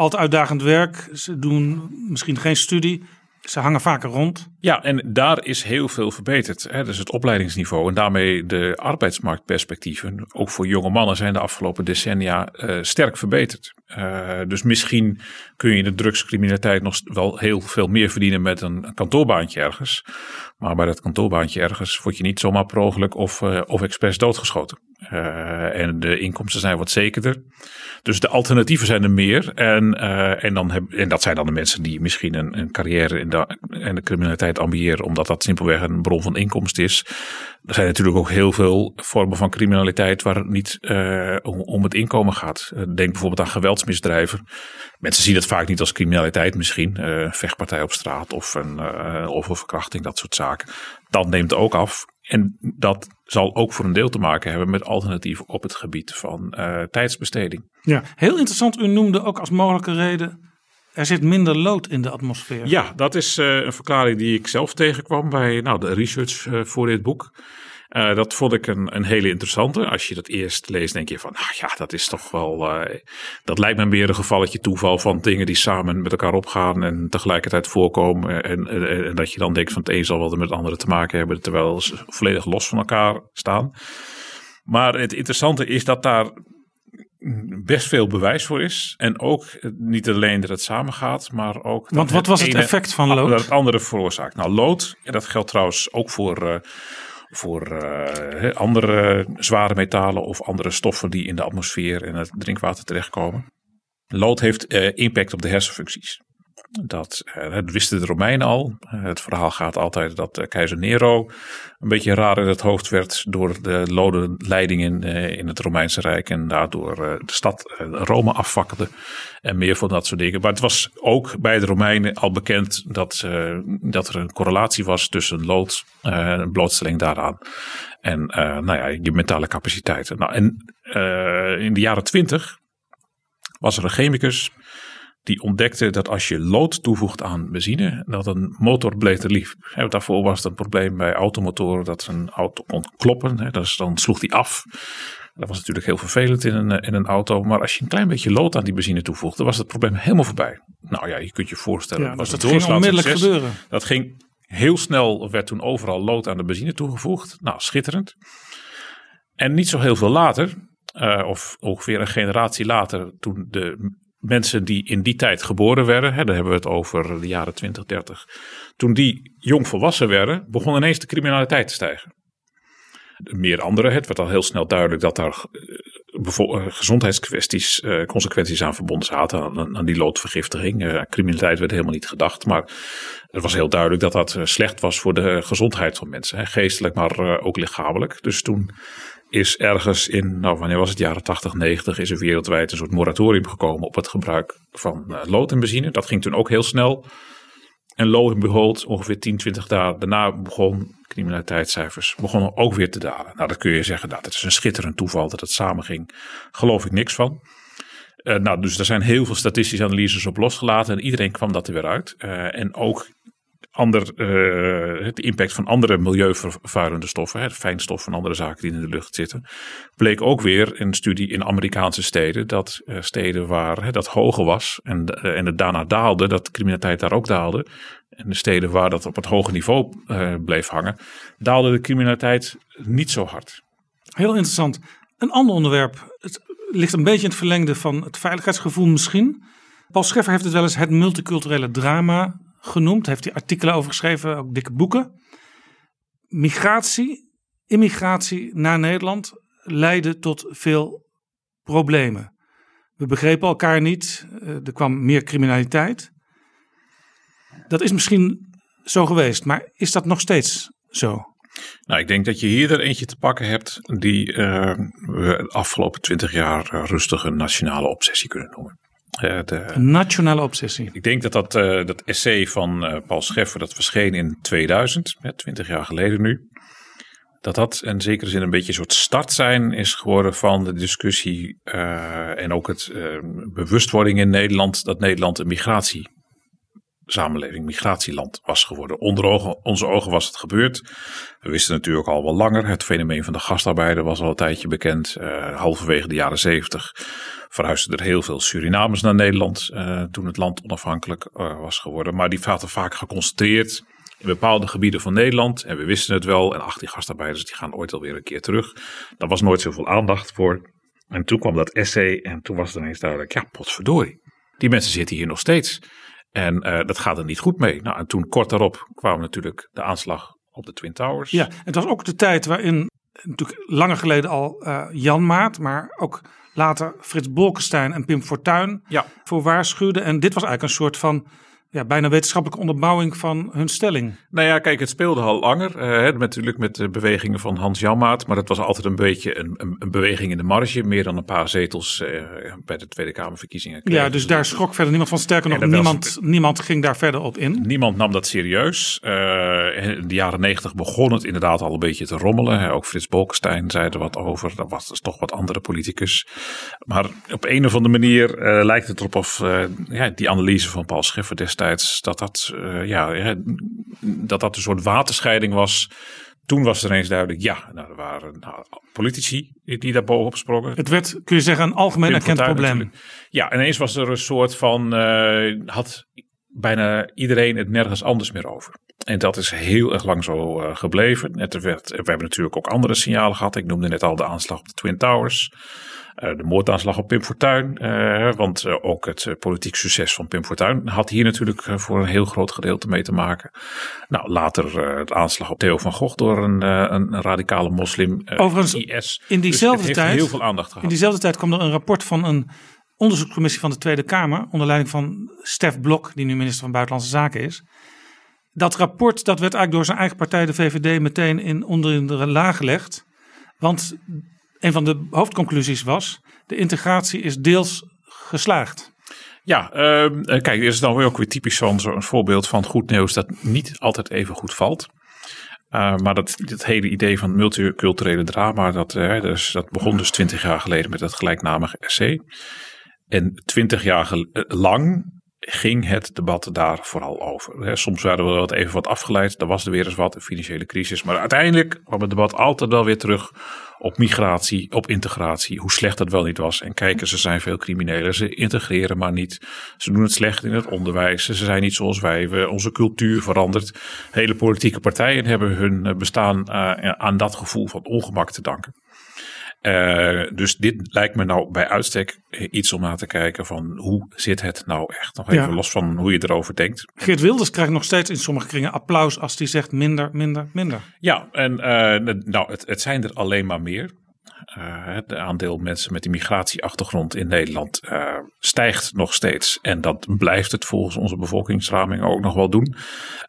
altijd uitdagend werk. Ze doen misschien geen studie. Ze hangen vaker rond. Ja, en daar is heel veel verbeterd. Hè. Dus het opleidingsniveau en daarmee de arbeidsmarktperspectieven, ook voor jonge mannen, zijn de afgelopen decennia uh, sterk verbeterd. Uh, dus misschien kun je in de drugscriminaliteit nog wel heel veel meer verdienen met een kantoorbaantje ergens. Maar bij dat kantoorbaantje ergens word je niet zomaar per of, uh, of expres doodgeschoten. en de inkomsten zijn wat zekerder. Dus de alternatieven zijn er meer. En, en, dan heb, en dat zijn dan de mensen die misschien een, een carrière in de, in de criminaliteit ambiëren, omdat dat simpelweg een bron van inkomsten is. Er zijn natuurlijk ook heel veel vormen van criminaliteit waar het niet uh, om, het inkomen gaat. Denk bijvoorbeeld aan geweldsmisdrijven. Mensen zien het vaak niet als criminaliteit misschien. Uh, vechtpartij op straat of een, of een verkrachting, dat soort zaken. Dat neemt ook af. En dat zal ook voor een deel te maken hebben met alternatieven op het gebied van tijdsbesteding. Ja, heel interessant. U noemde ook als mogelijke reden er zit minder lood in de atmosfeer. Ja, dat is uh, een verklaring die ik zelf tegenkwam bij nou, de research uh, voor dit boek. Uh, dat vond ik een, een hele interessante. Als je dat eerst leest, denk je van, nou ja, dat is toch wel. dat lijkt me meer een gevalletje toeval van dingen die samen met elkaar opgaan en tegelijkertijd voorkomen. En, en, en dat je dan denkt van het een zal wel met het andere te maken hebben, terwijl ze volledig los van elkaar staan. Maar het interessante is dat daar best veel bewijs voor is. En ook niet alleen dat het samengaat, maar ook. Want wat was het effect van lood? Dat het andere veroorzaakt. Nou, lood, en dat geldt trouwens ook voor. Uh, voor uh, andere zware metalen of andere stoffen die in de atmosfeer en het drinkwater terechtkomen. Lood heeft uh, impact op de hersenfuncties. Dat, dat wisten de Romeinen al. Uh, het verhaal gaat altijd dat uh, keizer Nero een beetje raar in het hoofd werd door de lode leiding in, het Romeinse Rijk. En daardoor de stad Rome afvakkelde. En meer van dat soort dingen. Maar het was ook bij de Romeinen al bekend dat, dat er een correlatie was tussen lood, een blootstelling daaraan. En nou ja, je mentale capaciteiten. Nou, en in de jaren twintig was er een chemicus die ontdekte dat als je lood toevoegt aan benzine, dat een motor lief. daarvoor was het een probleem bij automotoren dat een auto kon kloppen. Dus dan sloeg die af. Dat was natuurlijk heel vervelend in een, in een auto. Maar als je een klein beetje lood aan die benzine toevoegde, was het probleem helemaal voorbij. Nou ja, je kunt je voorstellen. Ja, was dus dat ging onmiddellijk gebeuren. Dat ging heel snel, werd toen overal lood aan de benzine toegevoegd. Nou, schitterend. En niet zo heel veel later, uh, of ongeveer een generatie later, toen de mensen die in die tijd geboren werden, hè, hebben we het over de jaren 20, 30. Toen die jong volwassen werden, begon ineens de criminaliteit te stijgen. Meer andere, het werd al heel snel duidelijk dat daar eh, eh, gezondheidskwesties, uh, consequenties aan verbonden zaten. Aan, aan die loodvergiftiging. Uh, criminaliteit werd helemaal niet gedacht. Maar het was heel duidelijk dat dat slecht was voor de gezondheid van mensen. Hè, geestelijk, maar ook lichamelijk. Dus toen is ergens in, nou wanneer was het, jaren 80, 90, is er wereldwijd een soort moratorium gekomen op het gebruik van uh, lood en benzine. Dat ging toen ook heel snel. En lo and behold, ongeveer 10, 20 dagen daarna begon criminaliteitscijfers begonnen ook weer te dalen. Nou, dat kun je zeggen, nou, dat is een schitterend toeval dat het samen ging. Geloof ik niks van. Uh, nou, dus er zijn heel veel statistische analyses op losgelaten en iedereen kwam dat er weer uit. Uh, en ook ander, uh, de impact van andere milieuvervuilende stoffen, hè, fijnstoffen en andere zaken die in de lucht zitten, bleek ook weer een studie in Amerikaanse steden dat uh, steden waar hè, dat hoger was en, uh, en het daarna daalde, dat de criminaliteit daar ook daalde. En de steden waar dat op het hoge niveau bleef hangen, daalde de criminaliteit niet zo hard. Heel interessant. Een ander onderwerp, het ligt een beetje in het verlengde van het veiligheidsgevoel misschien. Paul Scheffer heeft het wel eens het multiculturele drama genoemd. Heeft hij artikelen over geschreven, ook dikke boeken. Migratie, immigratie naar Nederland leidde tot veel problemen. We begrepen elkaar niet. Eh, er kwam meer criminaliteit. Dat is misschien zo geweest, maar is dat nog steeds zo? Nou, ik denk dat je hier er eentje te pakken hebt die uh, we de afgelopen twintig jaar uh, rustig een nationale obsessie kunnen noemen. Uh, de, een nationale obsessie. Ik denk dat dat, dat essay van Paul Scheffer, dat verscheen in 2000, twintig jaar geleden nu. Dat dat in zekere zin een beetje een soort start zijn is geworden van de discussie en ook het bewustwording in Nederland dat Nederland een migratie samenleving migratieland was geworden. Onder ogen, onze ogen was het gebeurd. We wisten natuurlijk al wel langer. Het fenomeen van de gastarbeider was al een tijdje bekend. Halverwege de jaren zeventig verhuisden er heel veel Surinamers naar Nederland. Uh, toen het land onafhankelijk uh, was geworden. Maar die zaten vaak geconcentreerd in bepaalde gebieden van Nederland. En we wisten het wel. En ach, die gastarbeiders die gaan ooit alweer een keer terug. Daar was nooit zoveel aandacht voor. En toen kwam dat essay en toen was het ineens duidelijk. Ja, potverdorie. Die mensen zitten hier nog steeds. En uh, dat gaat er niet goed mee. Nou, en toen kort daarop kwam natuurlijk de aanslag op de Twin Towers. Ja, het was ook de tijd waarin natuurlijk langer geleden al Jan Maat, maar ook later Frits Bolkestein en Pim Fortuyn ja. voor waarschuwden. En dit was eigenlijk een soort van ja, bijna wetenschappelijke onderbouwing van hun stelling. Nou ja, kijk, het speelde al langer. Uh, natuurlijk met de bewegingen van Hans Janmaat. Maar dat was altijd een beetje een, een, een beweging in de marge. Meer dan een paar zetels uh, bij de Tweede Kamerverkiezingen. Ja, dus daar schrok verder niemand van. Sterker nog, niemand, niemand ging daar verder op in. Niemand nam dat serieus. Uh, in de jaren negentig begon het inderdaad al een beetje te rommelen. Ook Frits Bolkestein zei er wat over. Dat was dus toch wat andere politicus. Maar op een of andere manier lijkt het erop of ja, die analyse van Paul Scheffer destijds dat dat, uh, ja, dat dat een soort waterscheiding was. Toen was er ineens duidelijk, ja, nou, er waren nou, politici die daar bovenop sprongen. Het werd, kun je zeggen, een algemeen erkend probleem. Natuurlijk. Ja, ineens was er een soort van, uh, had bijna iedereen het nergens anders meer over. En dat is heel erg lang zo uh, gebleven. Net werd, we hebben natuurlijk ook andere signalen gehad. Ik noemde net al de aanslag op de Twin Towers. Uh, de moordaanslag op Pim Fortuyn. Uh, want uh, ook het politiek succes van Pim Fortuyn had hier natuurlijk voor een heel groot gedeelte mee te maken. Nou, later de aanslag op Theo van Gogh door een, een radicale moslim. Overigens, IS. in diezelfde dus tijd. heel veel aandacht gehad. In diezelfde tijd kwam er een rapport van een onderzoekscommissie van de Tweede Kamer. onder leiding van Stef Blok, die nu minister van Buitenlandse Zaken is. Dat rapport dat werd eigenlijk door zijn eigen partij, de VVD, meteen in onder de laag gelegd. Want een van de hoofdconclusies was: de integratie is deels geslaagd. Ja, uh, kijk, dit is dan ook weer typisch zo'n zo voorbeeld van goed nieuws dat niet altijd even goed valt. Uh, maar dat, dat hele idee van multiculturele drama, dat, uh, dus, dat begon dus twintig jaar geleden met het gelijknamige essay. En twintig jaar lang ging het debat daar vooral over. Soms werden we wat even wat afgeleid, er was er weer eens wat, een financiële crisis. Maar uiteindelijk kwam het debat altijd wel weer terug op migratie, op integratie, hoe slecht dat wel niet was. En kijken, ze zijn veel criminelen, ze integreren maar niet. Ze doen het slecht in het onderwijs, ze zijn niet zoals wij, we, onze cultuur verandert. Hele politieke partijen hebben hun bestaan uh, aan dat gevoel van ongemak te danken. Uh, dus dit lijkt me nou bij uitstek iets om naar te kijken van hoe zit het nou echt? Nog even ja. los van hoe je erover denkt. Geert Wilders krijgt nog steeds in sommige kringen applaus als hij zegt minder, minder, minder. Ja, en uh, nou, het, het zijn er alleen maar meer. Het aandeel mensen met een migratieachtergrond in Nederland uh, stijgt nog steeds. En dat blijft het volgens onze bevolkingsraming ook nog wel doen.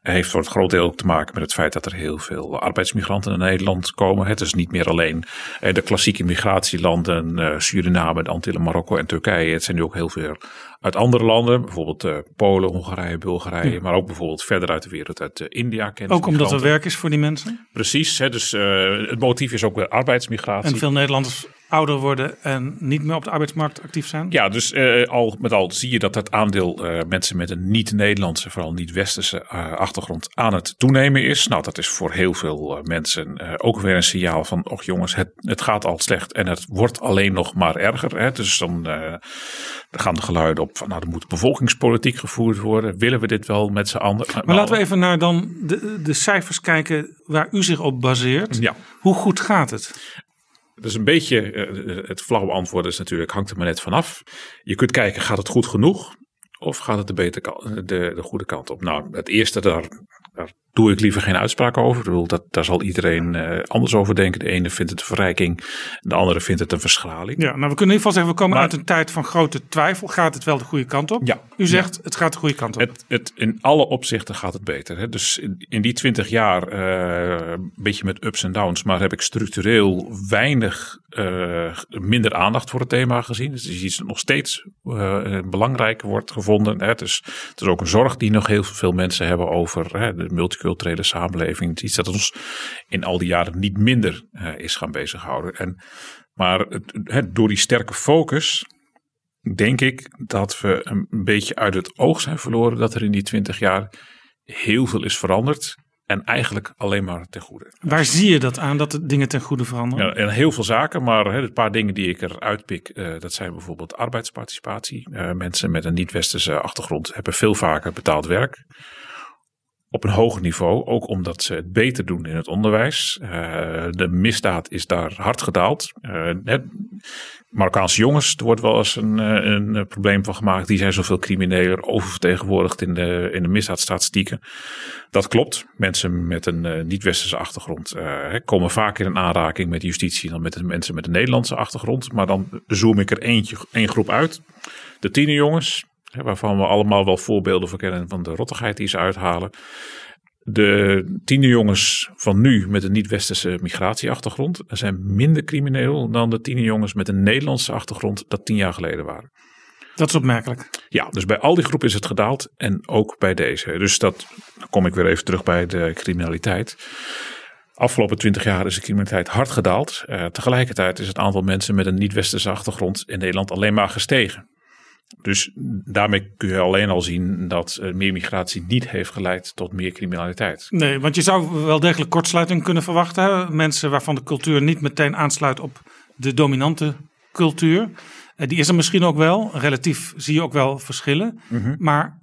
Heeft voor het groot deel ook te maken met het feit dat er heel veel arbeidsmigranten naar Nederland komen. Het is niet meer alleen uh, de klassieke migratielanden, Suriname, de Antillen, Marokko en Turkije. Het zijn nu ook heel veel uit andere landen, bijvoorbeeld uh, Polen, Hongarije, Bulgarije, ja. maar ook bijvoorbeeld verder uit de wereld, uit uh, India. Ook omdat er werk is voor die mensen? Precies, hè, dus uh, het motief is ook arbeidsmigratie. En veel Nederlanders ouder worden en niet meer op de arbeidsmarkt actief zijn? Ja, dus uh, al met al zie je dat het aandeel uh, mensen met een niet-Nederlandse, vooral niet-westerse uh, achtergrond aan het toenemen is. Nou, dat is voor heel veel mensen ook weer een signaal van, och jongens, het, het gaat al slecht en het wordt alleen nog maar erger. Hè. Dus dan, gaan de geluiden op van, nou, er moet bevolkingspolitiek gevoerd worden. Willen we dit wel met z'n allen? Maar, maar laten we even naar dan de, de cijfers kijken waar u zich op baseert. Ja. Hoe goed gaat het? Dus een beetje, uh, het flauwe antwoord is natuurlijk, hangt er maar net vanaf. Je kunt kijken, gaat het goed genoeg? Of gaat het de, betere kant, de, de goede kant op? Nou, het eerste, daar, daar doe ik liever geen uitspraak over. Ik bedoel, dat, daar zal iedereen uh, anders over denken. De ene vindt het een verrijking, de andere vindt het een verschraling. Ja, nou we kunnen in ieder geval zeggen, we komen uit een tijd van grote twijfel. Gaat het wel de goede kant op? Ja. U zegt, het gaat de goede kant op. Het, het, in alle opzichten gaat het beter. Hè? Dus in, in die twintig jaar, uh, een beetje met ups en downs, maar heb ik structureel weinig uh, minder aandacht voor het thema gezien. Dus het is iets dat nog steeds belangrijk wordt gevonden. Hè? Dus het is ook een zorg die nog heel veel mensen hebben over hè, de multi multiculturele samenleving. Iets dat ons in al die jaren niet minder uh, is gaan bezighouden. En, maar het, het, door die sterke focus denk ik dat we een beetje uit het oog zijn verloren dat er in die twintig jaar heel veel is veranderd. En eigenlijk alleen maar ten goede. Waar zie je dat aan, dat de dingen ten goede veranderen? Ja, en heel veel zaken, maar hè, een paar dingen die ik eruit pik, uh, dat zijn bijvoorbeeld arbeidsparticipatie. Uh, mensen met een niet-westerse achtergrond hebben veel vaker betaald werk op een hoog niveau, ook omdat ze het beter doen in het onderwijs. Uh, de misdaad is daar hard gedaald. Uh, Marokkaanse jongens, er wordt wel eens een, een probleem van gemaakt. Die zijn zoveel crimineler oververtegenwoordigd in de, in de misdaadstatistieken. Dat klopt. Mensen met een niet-westerse achtergrond komen vaker in aanraking met justitie dan met de mensen met een Nederlandse achtergrond. Maar dan zoom ik er eentje, één groep uit. De tienerjongens, waarvan we allemaal wel voorbeelden voor kennen van de rottigheid die ze uithalen. De tienerjongens van nu met een niet-westerse migratieachtergrond zijn minder crimineel dan de tienerjongens met een Nederlandse achtergrond dat tien jaar geleden waren. Dat is opmerkelijk. Ja, dus bij al die groepen is het gedaald en ook bij deze. Dus dat, dan kom ik weer even terug bij de criminaliteit. Afgelopen twintig jaar is de criminaliteit hard gedaald. Uh, tegelijkertijd is het aantal mensen met een niet-westerse achtergrond in Nederland alleen maar gestegen. Dus daarmee kun je alleen al zien dat uh, meer migratie niet heeft geleid tot meer criminaliteit. Nee, want je zou wel degelijk kortsluiting kunnen verwachten. Hè? Mensen waarvan de cultuur niet meteen aansluit op de dominante cultuur. Uh, die is er misschien ook wel. Relatief zie je ook wel verschillen. Mhm. Maar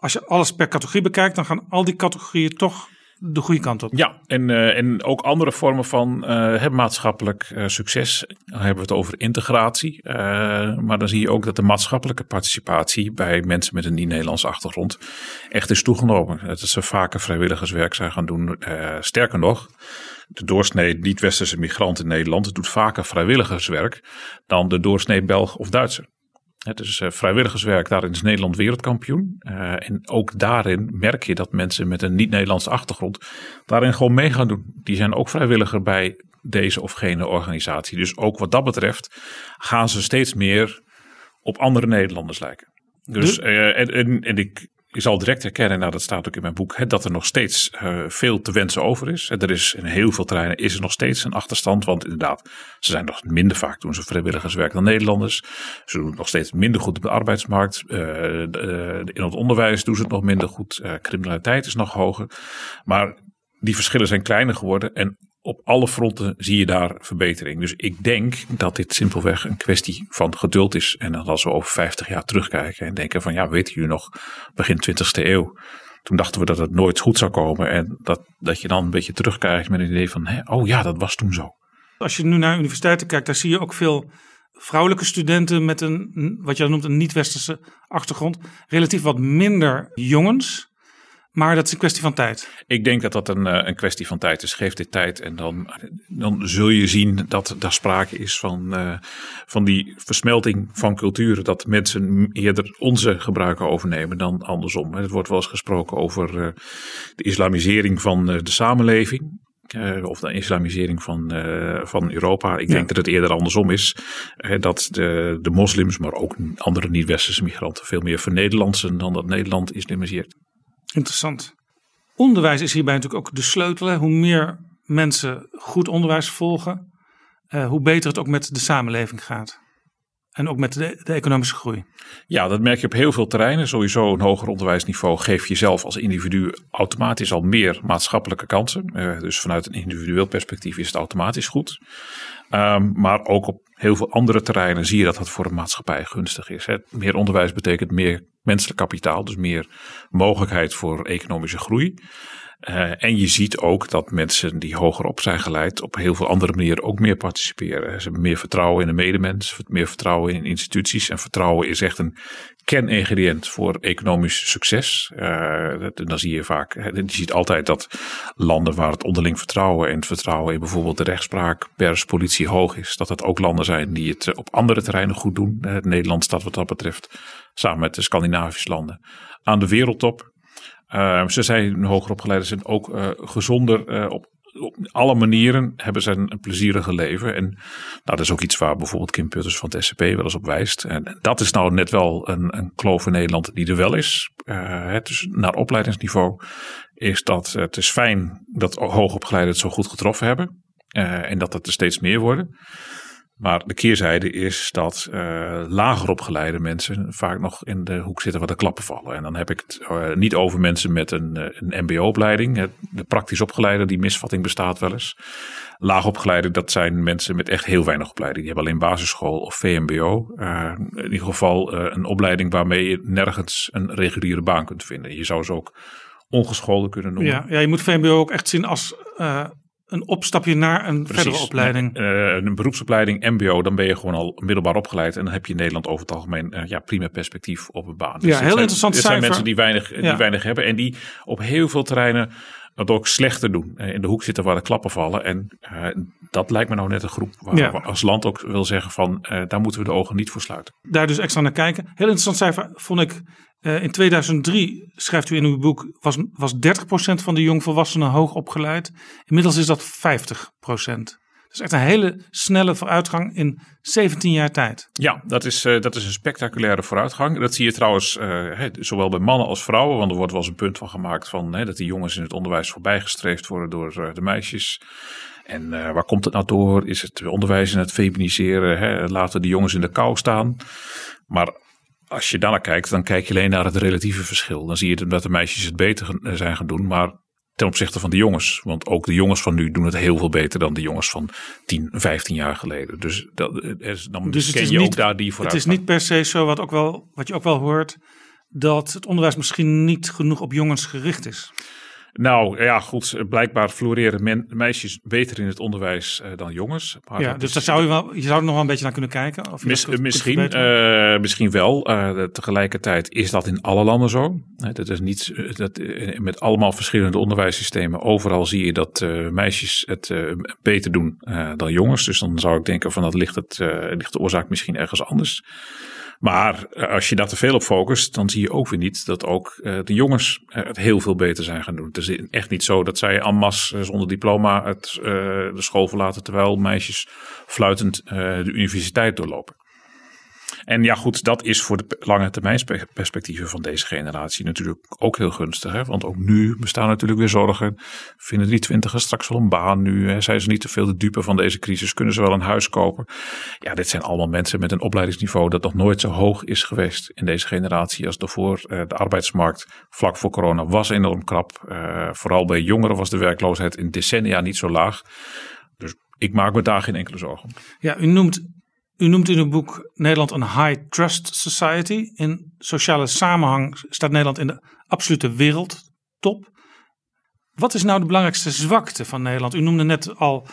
als je alles per categorie bekijkt, dan gaan al die categorieën toch de goede kant op. Ja, en, uh, en ook andere vormen van uh, maatschappelijk uh, succes. Dan hebben we het over integratie. maar dan zie je ook dat de maatschappelijke participatie bij mensen met een niet-Nederlandse achtergrond echt is toegenomen. Dat ze vaker vrijwilligerswerk zijn gaan doen. sterker nog, de doorsnee niet-westerse migrant in Nederland doet vaker vrijwilligerswerk dan de doorsnee Belg of Duitser. Het is uh, vrijwilligerswerk, daarin is Nederland wereldkampioen. Uh, en ook daarin merk je dat mensen met een niet-Nederlandse achtergrond daarin gewoon mee gaan doen. Die zijn ook vrijwilliger bij deze of gene organisatie. Dus ook wat dat betreft gaan ze steeds meer op andere Nederlanders lijken. Dus uh, en, en, en ik, je zal direct herkennen, nou dat staat ook in mijn boek, hè, dat er nog steeds uh, veel te wensen over is. Er is in heel veel terreinen is er nog steeds een achterstand. Want inderdaad, ze zijn nog minder vaak doen ze vrijwilligerswerk dan Nederlanders. Ze doen het nog steeds minder goed op de arbeidsmarkt. Uh, de, in het onderwijs doen ze het nog minder goed. Criminaliteit is nog hoger. Maar die verschillen zijn kleiner geworden. En op alle fronten zie je daar verbetering. Dus ik denk dat dit simpelweg een kwestie van geduld is. En dat als we over 50 jaar terugkijken en denken van ja, weten jullie nog, begin 20e eeuw. Toen dachten we dat het nooit goed zou komen. En dat, dat je dan een beetje terugkijkt met het idee van, hè, oh ja, dat was toen zo. Als je nu naar universiteiten kijkt, daar zie je ook veel vrouwelijke studenten met een, wat je noemt, een niet-westerse achtergrond. Relatief wat minder jongens. Maar dat is een kwestie van tijd. Ik denk dat dat een, een kwestie van tijd is. Geef dit tijd en dan, dan zul je zien dat daar sprake is van, uh, van die versmelting van culturen. Dat mensen eerder onze gebruiken overnemen dan andersom. Het wordt wel eens gesproken over uh, de islamisering van uh, de samenleving. Uh, of de islamisering van, uh, van Europa. Ik ja. denk dat het eerder andersom is. Uh, dat de, de moslims, maar ook andere niet-westerse migranten, veel meer vernederlandsen dan dat Nederland islamiseert. Interessant. Onderwijs is hierbij natuurlijk ook de sleutel. Hoe meer mensen goed onderwijs volgen, uh, hoe beter het ook met de samenleving gaat. En ook met de, de, economische groei. Ja, dat merk je op heel veel terreinen. Sowieso een hoger onderwijsniveau geeft jezelf als individu automatisch al meer maatschappelijke kansen. Uh, dus vanuit een individueel perspectief is het automatisch goed. Um, maar ook op heel veel andere terreinen zie je dat dat voor een maatschappij gunstig is. Hè. Meer onderwijs betekent meer menselijk kapitaal, dus meer mogelijkheid voor economische groei. Uh, en je ziet ook dat mensen die hoger op zijn geleid op heel veel andere manieren ook meer participeren. Ze hebben meer vertrouwen in de medemens, meer vertrouwen in instituties. En vertrouwen is echt een kerningrediënt voor economisch succes. Uh, dan zie je vaak, je ziet altijd dat landen waar het onderling vertrouwen en het vertrouwen in bijvoorbeeld de rechtspraak, pers, politie hoog is, dat dat ook landen zijn die het op andere terreinen goed doen. Nederland staat wat dat betreft samen met de Scandinavische landen aan de wereldtop. Uh, ze zijn hoger opgeleid, zijn ook uh, gezonder uh, op, op alle manieren hebben ze een, plezierige leven. En nou, dat is ook iets waar bijvoorbeeld Kim Putters van het SCP wel eens op wijst. En dat is nou net wel een, een kloof in Nederland die er wel is. Het dus naar opleidingsniveau is dat het is fijn dat hoogopgeleiden het zo goed getroffen hebben. en dat het er steeds meer worden. Maar de keerzijde is dat uh, lager opgeleide mensen vaak nog in de hoek zitten waar de klappen vallen. En dan heb ik het uh, niet over mensen met een, uh, een MBO-opleiding. De praktisch opgeleide, die misvatting bestaat wel eens. Laag opgeleide, dat zijn mensen met echt heel weinig opleiding. Die hebben alleen basisschool of VMBO. in ieder geval een opleiding waarmee je nergens een reguliere baan kunt vinden. Je zou ze ook ongescholden kunnen noemen. Ja, ja je moet VMBO ook echt zien als een opstapje naar een Precies. verdere opleiding. Uh, een beroepsopleiding, MBO, dan ben je gewoon al middelbaar opgeleid. En dan heb je in Nederland over het algemeen uh, ja, prima perspectief op een baan. Dus ja, heel zijn, interessant Het zijn mensen die weinig, die weinig hebben en die op heel veel terreinen het ook slechter doen. In de hoek zitten waar de klappen vallen. En uh, dat lijkt me nou net een groep waar ja. we als land ook wil zeggen van uh, daar moeten we de ogen niet voor sluiten. Daar dus extra naar kijken. Heel interessant cijfer vond ik. Uh, in 2003 schrijft u in uw boek was, was 30% van de jongvolwassenen hoog opgeleid. Inmiddels is dat 50%. Dat is echt een hele snelle vooruitgang in 17 jaar tijd. Ja, dat is, uh, dat is een spectaculaire vooruitgang. Dat zie je trouwens uh, zowel bij mannen als vrouwen. Want er wordt wel eens een punt van gemaakt van dat die jongens in het onderwijs voorbijgestreefd worden door de meisjes. En waar komt het nou door? Is het onderwijs en het feminiseren? Hè? Laten de jongens in de kou staan. Maar als je daarnaar kijkt, dan kijk je alleen naar het relatieve verschil. Dan zie je dat de meisjes het beter zijn gaan doen. Maar ten opzichte van de jongens. Want ook de jongens van nu doen het heel veel beter dan de jongens van 10, 15 jaar geleden. Dus, dat, is, dan dus ken je niet, ook daar die vooruit. Het is niet per se zo, wat, ook wel, wat je ook wel hoort, dat het onderwijs misschien niet genoeg op jongens gericht is. Nou ja, goed. Blijkbaar floreren meisjes beter in het onderwijs uh, dan jongens. Maar ja, dus daar zou je, wel, je zou er nog wel een beetje naar kunnen kijken. Of mis, misschien, uh, misschien wel. Tegelijkertijd is dat in alle landen zo. dat is niet dat, met allemaal verschillende onderwijssystemen. Overal zie je dat meisjes het beter doen dan jongens. Dus dan zou ik denken van dat ligt, het, ligt de oorzaak misschien ergens anders. Maar eh, als je daar te veel op focust, dan zie je ook weer niet dat ook uh, de jongens uh, het heel veel beter zijn gaan doen. Het is echt niet zo dat zij en masse zonder diploma het, de school verlaten, terwijl meisjes fluitend de universiteit doorlopen. En ja, goed, dat is voor de lange termijn perspectieven van deze generatie natuurlijk ook heel gunstig. Hè? Want ook nu bestaan natuurlijk weer zorgen. Vinden die twintigers straks wel een baan nu? Hè? Zijn ze niet te veel de dupe van deze crisis? Kunnen ze wel een huis kopen? Ja, dit zijn allemaal mensen met een opleidingsniveau dat nog nooit zo hoog is geweest in deze generatie als daarvoor. Uh, de arbeidsmarkt vlak voor corona was enorm krap. Uh, vooral bij jongeren was de werkloosheid in decennia niet zo laag. Dus ik maak me daar geen enkele zorgen. Ja, u noemt u noemt in uw boek Nederland een high trust society. In sociale samenhang staat Nederland in de absolute wereldtop. Wat is nou de belangrijkste zwakte van Nederland? U noemde net al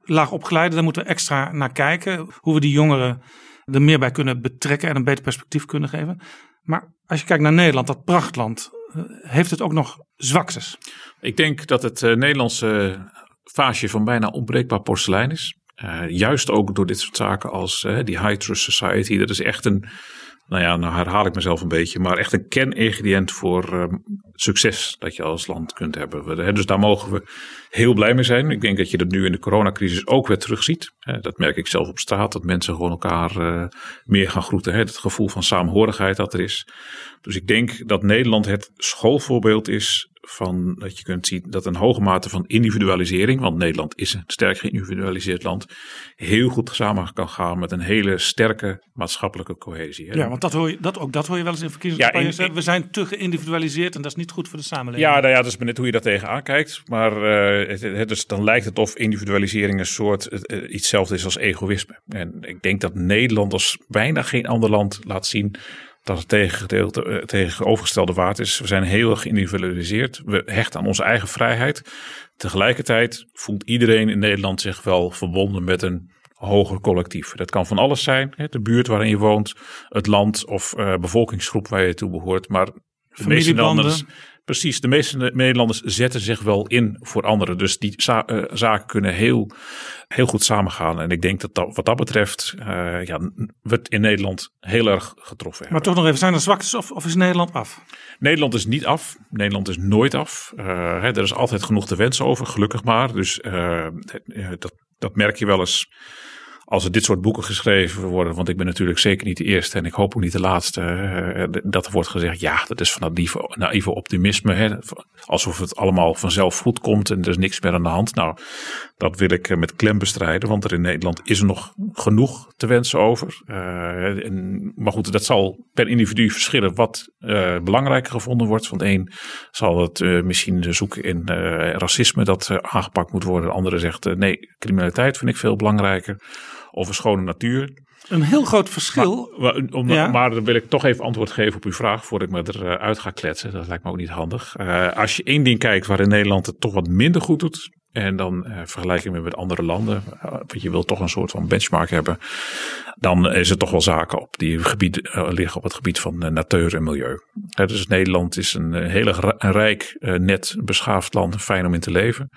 laag opgeleide, daar moeten we extra naar kijken. Hoe we die jongeren er meer bij kunnen betrekken en een beter perspectief kunnen geven. Maar als je kijkt naar Nederland, dat prachtland, eh, heeft het ook nog zwaktes? Ik denk dat het uh, Nederlandse vaasje van bijna onbreekbaar porselein is. Uh, juist ook door dit soort zaken als uh, die High Trust Society. Dat is echt een, nou ja, nou herhaal ik mezelf een beetje, maar echt een kerningrediënt voor uh, succes dat je als land kunt hebben. Dus daar mogen we heel blij mee zijn. Ik denk dat je dat nu in de coronacrisis ook weer terugziet. Dat merk ik zelf op straat, dat mensen gewoon elkaar meer gaan groeten. Het gevoel van saamhorigheid dat er is. Dus ik denk dat Nederland het schoolvoorbeeld is van dat je kunt zien dat een hoge mate van individualisering, want Nederland is een sterk geïndividualiseerd land, heel goed samen kan gaan met een hele sterke maatschappelijke cohesie. Hè. Ja, want dat hoor je, dat, ook dat hoor je wel eens in verkiezingscampagnes. Ja, in- we zijn te geïndividualiseerd en dat is niet goed voor de samenleving. Ja, nou ja, dat is maar net hoe je dat tegenaan kijkt. Maar eh, het, het- dus dan lijkt het of individualisering een soort eh, iets is als egoïsme. En ik denk dat Nederland als bijna geen ander land laat zien dat het eh, tegenovergestelde waard is. We zijn heel erg geïndividualiseerd. We hechten aan onze eigen vrijheid. Tegelijkertijd voelt iedereen in Nederland zich wel verbonden met een hoger collectief. Dat kan van alles zijn. Hè, de buurt waarin je woont, het land of eh, bevolkingsgroep waar je toe behoort. Maar de meeste. Nederlanders, precies, de meeste Nederlanders zetten zich wel in voor anderen. Dus die za- eh, zaken kunnen heel, heel goed samengaan. En ik denk dat, dat wat dat betreft, eh, ja, het in Nederland heel erg getroffen hebben. Maar toch nog even, zijn er zwaktes of, of is Nederland af? Nederland is niet af. Nederland is nooit af. Eh, hè, er is altijd genoeg te wensen over, gelukkig maar. Dus dat, dat merk je wel eens als er dit soort boeken geschreven worden. Want ik ben natuurlijk zeker niet de eerste en ik hoop ook niet de laatste. eh, dat er wordt gezegd, ja, dat is van dat naïeve, naïeve optimisme. Hè, alsof het allemaal vanzelf goed komt en er is niks meer aan de hand. Nou, dat wil ik eh, met klem bestrijden. Want er in Nederland is er nog genoeg te wensen over. Eh, en, maar goed, dat zal per individu verschillen wat eh, belangrijker gevonden wordt. Van de een zal het eh, misschien zoeken in eh, racisme dat eh, aangepakt moet worden. De andere zegt eh, nee, criminaliteit vind ik veel belangrijker. Of een schone natuur. Een heel groot verschil. Maar, maar- om, Ja. maar dan wil ik toch even antwoord geven op uw vraag voordat ik me eruit ga kletsen. Dat lijkt me ook niet handig. Eh, als je één ding kijkt waar in Nederland het toch wat minder goed doet. En dan eh vergelijk je me met andere landen. eh, want je wil toch een soort van benchmark hebben. Dan is er toch wel zaken op die gebied, eh, liggen op het gebied van eh, natuur en milieu. Dus Nederland is een eh, heel rijk, eh, net beschaafd land. Fijn om in te leven.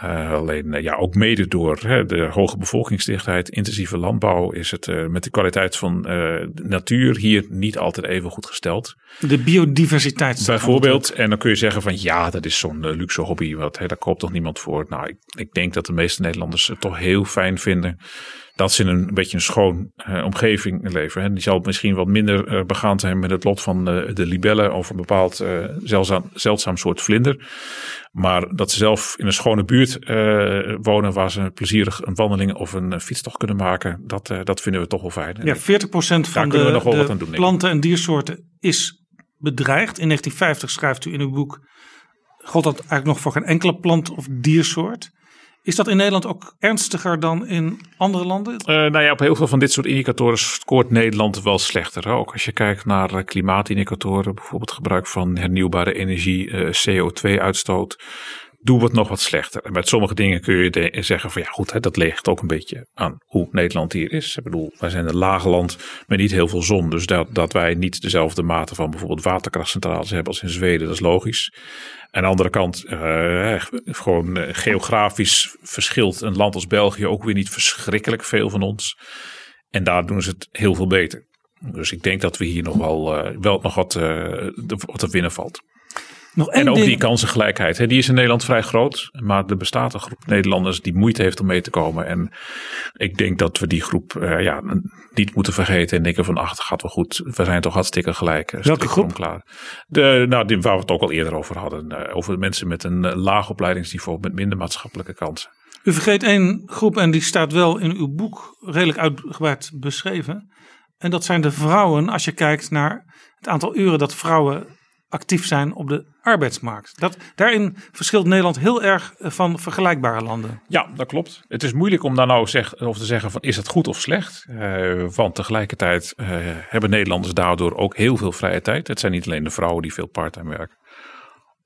Eh, alleen ja, ook mede door hè, de hoge bevolkingsdichtheid, intensieve landbouw, is het eh, met de kwaliteit van eh, de natuur hier niet altijd even goed gesteld. De biodiversiteit. Bijvoorbeeld, en dan kun je zeggen van ja, dat is zo'n eh, luxe hobby, wat, hè, daar koopt toch niemand voor. Nou, ik, ik denk dat de meeste Nederlanders het toch heel fijn vinden dat ze in een, beetje een schoon eh, omgeving leven. Hè. Die zal misschien wat minder eh, begaan zijn met het lot van eh, de libellen of een bepaald zeldzaam, zeldzaam soort vlinder. Maar dat ze zelf in een schone buurt wonen waar ze plezierig een wandeling of een fietstocht kunnen maken, dat, dat vinden we toch wel fijn. En Ja, 40% daar van we de, nog wel de wat aan doen. planten- en diersoorten is bedreigd. In 1950 schrijft u in uw boek, gold dat eigenlijk nog voor geen enkele plant of diersoort. Is dat in Nederland ook ernstiger dan in andere landen? Eh, nou ja, op heel veel van dit soort indicatoren scoort Nederland wel slechter. Ook als je kijkt naar eh, klimaatindicatoren, bijvoorbeeld gebruik van hernieuwbare energie, eh, CO2-uitstoot, doen we het nog wat slechter. En met sommige dingen kun je zeggen van ja goed, hè, dat ligt ook een beetje aan hoe Nederland hier is. Ik bedoel, wij zijn een laag land met niet heel veel zon. Dus dat, dat wij niet dezelfde mate van bijvoorbeeld waterkrachtcentrales hebben als in Zweden, dat is logisch. Aan de andere kant, eh, gewoon eh, geografisch verschilt een land als België ook weer niet verschrikkelijk veel van ons. En daar doen ze het heel veel beter. Dus ik denk dat we hier nog wel, eh, wel nog wat, eh, wat te winnen valt. Nog En ook ding. die kansengelijkheid, hè, die is in Nederland vrij groot. Maar er bestaat een groep Nederlanders die moeite heeft om mee te komen. En ik denk dat we die groep eh, ja, niet moeten vergeten. En denken van, ach, het gaat wel goed. We zijn toch hartstikke gelijk. eh, Welke groep? Klaar. De, nou, die, waar we het ook al eerder over hadden. eh, over mensen met een laag opleidingsniveau. Met minder maatschappelijke kansen. U vergeet één groep en die staat wel in uw boek redelijk uitgebreid beschreven. En dat zijn de vrouwen als je kijkt naar het aantal uren dat vrouwen actief zijn op de arbeidsmarkt. Dat, daarin verschilt Nederland heel erg van vergelijkbare landen. Ja, dat klopt. Het is moeilijk om daar nou zeg, over te zeggen van is het goed of slecht. Eh, want tegelijkertijd eh, hebben Nederlanders daardoor ook heel veel vrije tijd. Het zijn niet alleen de vrouwen die veel parttime werken.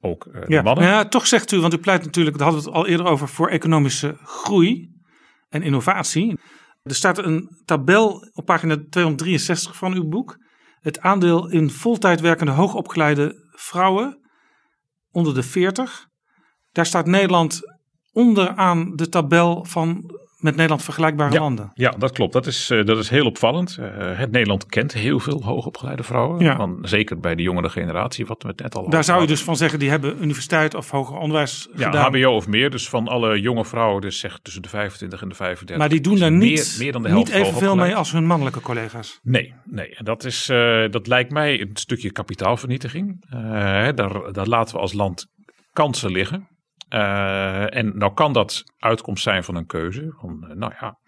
Ook eh, de Ja, mannen. ja, toch zegt u, want u pleit natuurlijk, daar hadden we het al eerder over, voor economische groei en innovatie. Er staat een tabel op pagina 263 van uw boek. Het aandeel in voltijd werkende hoogopgeleide vrouwen onder de 40. Daar staat Nederland onderaan de tabel van met Nederland vergelijkbare ja, landen. Ja, dat klopt. Dat is, uh, dat is heel opvallend. Uh, het Nederland kent heel veel hoogopgeleide vrouwen. Ja. Van, zeker bij de jongere generatie, wat we het net al Daar zou je dus van zeggen, die hebben universiteit of hoger onderwijs ja, gedaan. HBO of meer. Dus van alle jonge vrouwen, dus zeg tussen de 25 en de 35. Maar die doen daar meer, niet, meer dan de niet helft evenveel mee als hun mannelijke collega's. Nee, nee. En dat, is, uh, dat lijkt mij een stukje kapitaalvernietiging. daar, daar laten we als land kansen liggen. Uh, en nou kan dat uitkomst zijn van een keuze. Van, uh, nou ja,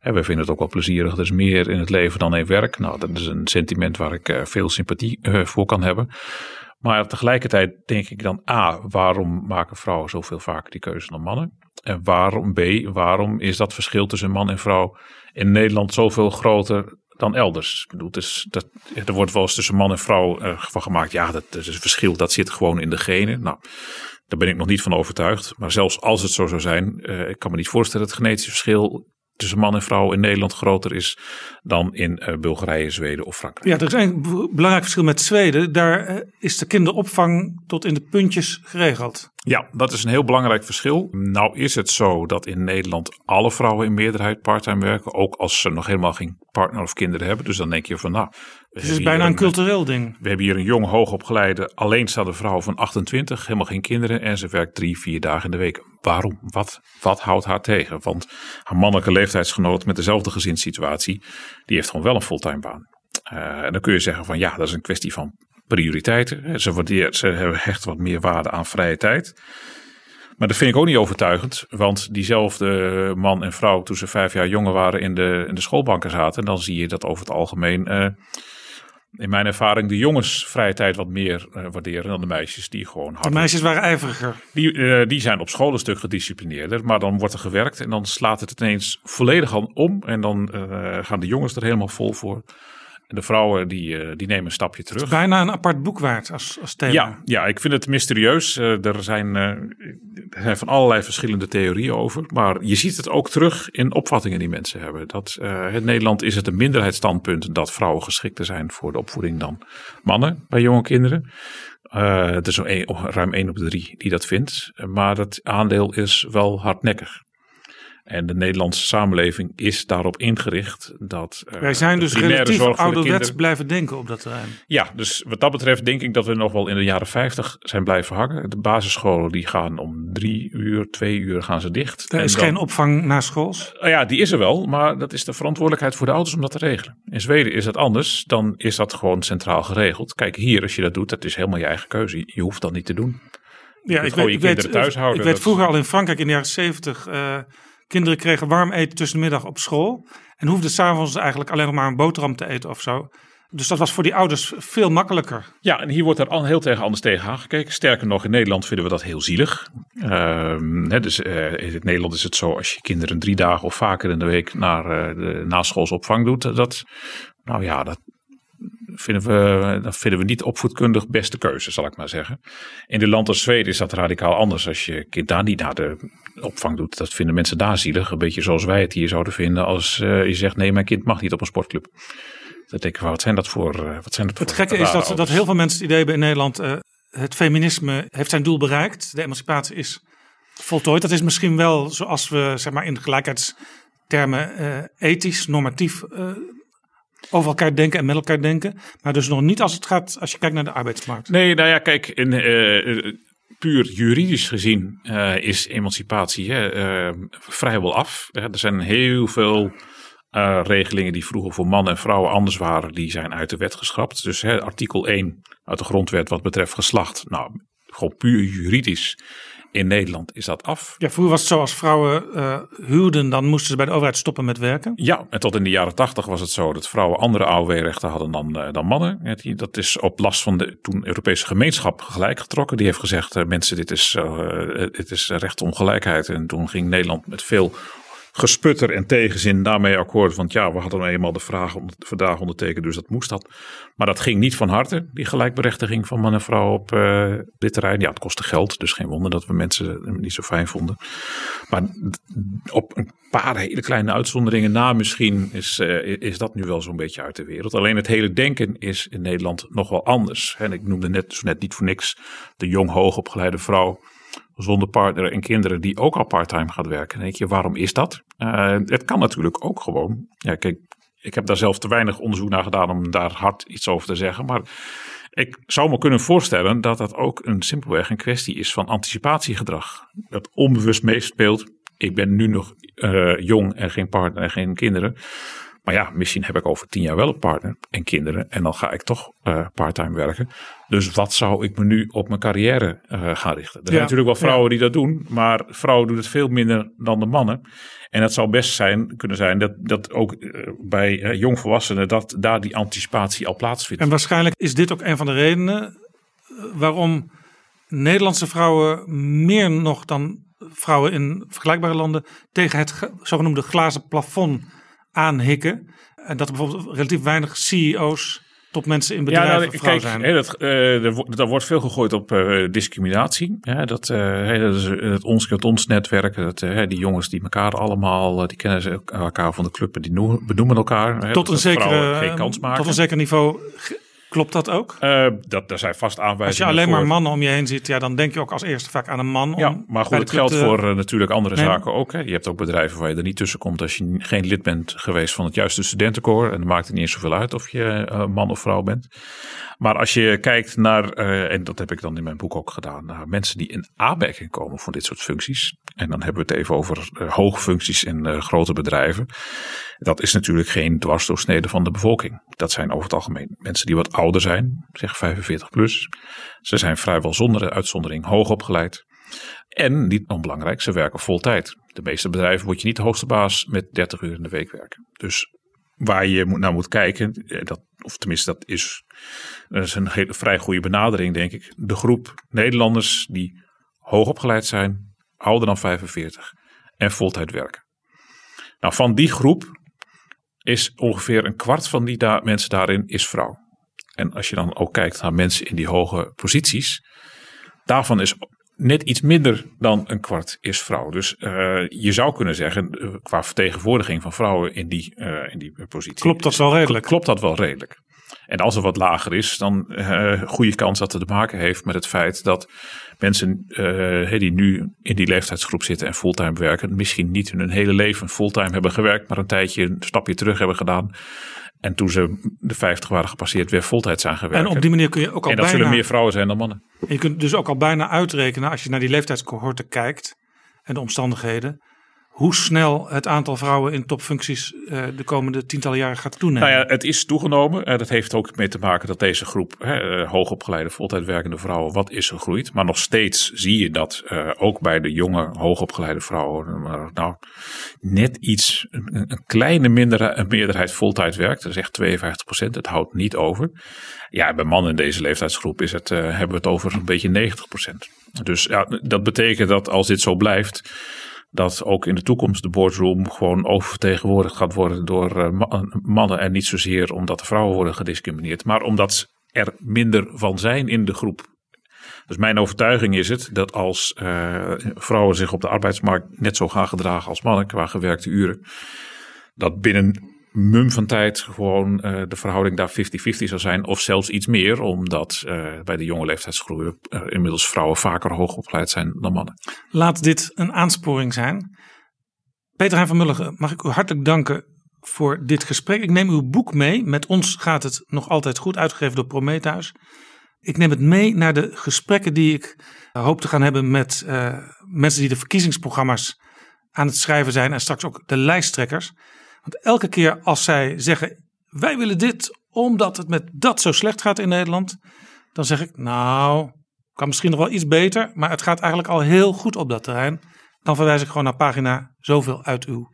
we vinden het ook wel plezierig. Er is meer in het leven dan in werk. Nou, dat is een sentiment waar ik uh, veel sympathie voor kan hebben. Maar tegelijkertijd denk ik dan A, waarom maken vrouwen zoveel vaker die keuze dan mannen? En waarom B, waarom is dat verschil tussen man en vrouw in Nederland zoveel groter dan elders. Ik bedoel, dat, er wordt wel eens tussen man en vrouw van gemaakt. Ja, dat, dat is een verschil. Dat zit gewoon in de genen. Nou, daar ben ik nog niet van overtuigd. Maar zelfs als het zo zou zijn, uh, ik kan me niet voorstellen dat het genetische verschil tussen man en vrouw in Nederland groter is dan in uh, Bulgarije, Zweden of Frankrijk. Ja, er is een belangrijk verschil met Zweden. Daar is de kinderopvang tot in de puntjes geregeld. Ja, dat is een heel belangrijk verschil. Nou is het zo dat in Nederland alle vrouwen in meerderheid parttime werken. Ook als ze nog helemaal geen partner of kinderen hebben. Dus dan denk je van nou... Het is bijna een, een cultureel ding. We hebben hier een jong, hoogopgeleide, alleenstaande vrouw van 28. Helemaal geen kinderen. En ze werkt drie, vier dagen in de week. Waarom? Wat, wat houdt haar tegen? Want haar mannelijke leeftijdsgenoot met dezelfde gezinssituatie. Die heeft gewoon wel een fulltime baan. Uh, en dan kun je zeggen van ja, dat is een kwestie van prioriteiten. Ze, waardeert, ze hecht wat meer waarde aan vrije tijd. Maar dat vind ik ook niet overtuigend. Want diezelfde man en vrouw toen ze vijf jaar jonger waren in de, in de schoolbanken zaten. Dan zie je dat over het algemeen... Uh, in mijn ervaring de jongens vrije tijd wat meer uh, waarderen dan de meisjes die gewoon hard. De meisjes waren ijveriger. Die, uh, die zijn op school een stuk gedisciplineerder, maar dan wordt er gewerkt en dan slaat het ineens volledig om en dan gaan de jongens er helemaal vol voor. De vrouwen die, die nemen een stapje terug. Het is bijna een apart boek waard als, als thema. Ja, ja, ik vind het mysterieus. er, zijn, er zijn van allerlei verschillende theorieën over. Maar je ziet het ook terug in opvattingen die mensen hebben. Dat in Nederland is het een minderheidsstandpunt dat vrouwen geschikter zijn voor de opvoeding dan mannen bij jonge kinderen. Uh, het is een, ruim 1 op de 3 die dat vindt. Maar dat aandeel is wel hardnekkig. En de Nederlandse samenleving is daarop ingericht dat. Uh, Wij zijn dus relatief ouderwets blijven denken op dat terrein. Ja, dus wat dat betreft denk ik dat we nog wel in de jaren 50 zijn blijven hangen. De basisscholen die gaan om drie uur, twee uur gaan ze dicht. Er is dan, geen opvang na schools? Uh, ja, die is er wel, maar dat is de verantwoordelijkheid voor de ouders om dat te regelen. In Zweden is dat anders, dan is dat gewoon centraal geregeld. Kijk, hier als je dat doet, dat is helemaal je eigen keuze. Je hoeft dat niet te doen. Je ja, ik weet, ik weet, thuis houden. Ik weet vroeger al in Frankrijk in de jaren 70. Uh, Kinderen kregen warm eten tussen de middag op school. En hoefden s'avonds eigenlijk alleen nog maar een boterham te eten of zo. Dus dat was voor die ouders veel makkelijker. Ja, en hier wordt er al heel tegen anders tegen aangekeken. Sterker nog, in Nederland vinden we dat heel zielig. Uh, dus uh, in Nederland is het zo, als je kinderen drie dagen of vaker in de week naar uh, de naschoolsopvang doet. Dat, nou ja, dat, vinden we, dat vinden we niet opvoedkundig beste keuze, zal ik maar zeggen. In de land als Zweden is dat radicaal anders. Als je kind daar niet naar de opvang doet, dat vinden mensen daar zielig. Een beetje zoals wij het hier zouden vinden als uh, je zegt nee, mijn kind mag niet op een sportclub. Dat denk ik, wat zijn dat voor... Uh, wat zijn dat het voor gekke is dat, dat heel veel mensen het idee hebben in Nederland... Uh, het feminisme heeft zijn doel bereikt. De emancipatie is voltooid. Dat is misschien wel zoals we zeg maar, in gelijkheidstermen ethisch, normatief over elkaar denken en met elkaar denken. Maar dus nog niet als het gaat, als je kijkt naar de arbeidsmarkt. Nee, nou ja, kijk, in, uh, puur juridisch gezien uh, is emancipatie hè, uh, vrijwel af. er zijn heel veel regelingen die vroeger voor mannen en vrouwen anders waren, die zijn uit de wet geschrapt. Dus artikel 1 uit de grondwet wat betreft geslacht, nou, gewoon puur juridisch in Nederland is dat af. Ja, vroeger was het zo als vrouwen uh, huwden, dan moesten ze bij de overheid stoppen met werken. Ja, en tot in de jaren tachtig was het zo dat vrouwen andere AOW-rechten hadden dan, uh, dan mannen. Ja, dat is op last van de toen Europese gemeenschap gelijk getrokken. Die heeft gezegd, uh, mensen, dit is, dit is rechtsongelijkheid. En toen ging Nederland met veel gesputter en tegenzin daarmee akkoord. Want ja, we hadden eenmaal de vraag om de verdrag ondertekenen, dus dat moest dat. Maar dat ging niet van harte, die gelijkberechtiging van man en vrouw op uh, dit terrein. Ja, het kostte geld, dus geen wonder dat we mensen het niet zo fijn vonden. Maar op een paar hele kleine uitzonderingen na misschien is, uh, is dat nu wel zo'n beetje uit de wereld. Alleen het hele denken is in Nederland nog wel anders. En ik noemde net, zo net niet voor niks de jong hoogopgeleide vrouw zonder partner en kinderen die ook al parttime gaat werken. Dan denk je, waarom is dat? Uh, het kan natuurlijk ook gewoon. Ja, kijk, ik heb daar zelf te weinig onderzoek naar gedaan om daar hard iets over te zeggen. Maar ik zou me kunnen voorstellen dat dat ook een simpelweg een kwestie is van anticipatiegedrag. Dat onbewust meespeelt. Ik ben nu nog uh, jong en geen partner en geen kinderen. Maar ja, misschien heb ik over tien jaar wel een partner en kinderen. En dan ga ik toch uh, parttime werken. Dus wat zou ik me nu op mijn carrière uh, gaan richten? Er zijn natuurlijk wel vrouwen die dat doen. Maar vrouwen doen het veel minder dan de mannen. En het zou best zijn, kunnen zijn dat, dat ook uh, bij jongvolwassenen... dat daar die anticipatie al plaatsvindt. En waarschijnlijk is dit ook een van de redenen... waarom Nederlandse vrouwen meer nog dan vrouwen in vergelijkbare landen... tegen het zogenoemde glazen plafond aanhikken. En dat er bijvoorbeeld relatief weinig CEO's tot mensen in bedrijven ja, nou, kijk, zijn. dat, uh, er, wordt veel gegooid op uh, discriminatie. Dat, uh, dat is het ons kent ons netwerk. Dat, die jongens die elkaar allemaal, die kennen ze elkaar van de club en die benoemen elkaar. Tot, een zekere, geen kans maken. tot een zeker niveau Klopt dat ook? Uh, dat, daar zijn vast aanwijzingen Als je alleen maar mannen om je heen ziet, ja, dan denk je ook als eerste vaak aan een man. Ja, maar goed, het geldt voor uh, natuurlijk andere zaken ook. Hè. Je hebt ook bedrijven waar je er niet tussen komt als je geen lid bent geweest van het juiste studentenkoor. En dan maakt het niet eens zoveel uit of je uh, man of vrouw bent. Maar als je kijkt naar, en dat heb ik dan in mijn boek ook gedaan, naar mensen die in aanmerking komen voor dit soort functies. En dan hebben we het even over hoge functies in grote bedrijven. Dat is natuurlijk geen dwarsdoorsnede van de bevolking. Dat zijn over het algemeen mensen die wat ouder zijn, zeg 45 plus. Ze zijn vrijwel zonder uitzondering hoog opgeleid. En niet onbelangrijk, ze werken vol tijd. De meeste bedrijven moet je niet de hoogste baas met 30 uur in de week werken. Dus waar je naar moet kijken, eh, dat, of tenminste dat is, dat is een hele, vrij goede benadering denk ik. De groep Nederlanders die hoog opgeleid zijn, ouder dan 45 en voltijd werken. Nou, van die groep is ongeveer een kwart van die mensen daarin is vrouw. En als je dan ook kijkt naar mensen in die hoge posities, daarvan is net iets minder dan een kwart is vrouw. Dus uh, je zou kunnen zeggen, uh, qua vertegenwoordiging van vrouwen in die, uh, in die positie. Klopt dat wel redelijk? Klopt dat wel redelijk. En als er wat lager is, dan goede kans dat het te maken heeft met het feit dat mensen die nu in die leeftijdsgroep zitten en fulltime werken, misschien niet hun hele leven fulltime hebben gewerkt, maar een tijdje een stapje terug hebben gedaan. En toen ze de 50 waren gepasseerd, weer voltijd zijn gewerkt. En op die manier kun je ook al En dat bijna, zullen meer vrouwen zijn dan mannen. Je kunt dus ook al bijna uitrekenen, als je naar die leeftijdscohorten kijkt en de omstandigheden, hoe snel het aantal vrouwen in topfuncties uh, de komende tientallen jaren gaat toenemen. Nou ja, het is toegenomen. Uh, dat heeft ook mee te maken dat deze groep uh, hoogopgeleide, voltijd werkende vrouwen wat is gegroeid. Maar nog steeds zie je dat ook bij de jonge, hoogopgeleide vrouwen nou, net iets, een, kleine minder, een meerderheid voltijd werkt. Dat is echt 52 procent. Het houdt niet over. Ja, bij mannen in deze leeftijdsgroep is het, hebben we het over een beetje 90 procent. Dus ja, dat betekent dat als dit zo blijft dat ook in de toekomst de boardroom gewoon oververtegenwoordigd gaat worden door uh, mannen. En niet zozeer omdat de vrouwen worden gediscrimineerd, maar omdat er minder van zijn in de groep. Dus mijn overtuiging is het dat als uh, vrouwen zich op de arbeidsmarkt net zo gaan gedragen als mannen qua gewerkte uren, dat binnen mum van tijd gewoon uh, de verhouding daar 50-50 zou zijn. Of zelfs iets meer, omdat uh, bij de jonge leeftijdsgroep uh, inmiddels vrouwen vaker hoog opgeleid zijn dan mannen. Laat dit een aansporing zijn. Peter Hein van Mulligen, mag ik u hartelijk danken voor dit gesprek. Ik neem uw boek mee. Met ons gaat het nog altijd goed, uitgegeven door Prometheus. Ik neem het mee naar de gesprekken die ik hoop te gaan hebben met mensen die de verkiezingsprogramma's aan het schrijven zijn en straks ook de lijsttrekkers. Want elke keer als zij zeggen: wij willen dit omdat het met dat zo slecht gaat in Nederland, dan zeg ik: nou, kan misschien nog wel iets beter, maar het gaat eigenlijk al heel goed op dat terrein. Dan verwijs ik gewoon naar pagina zoveel uit uw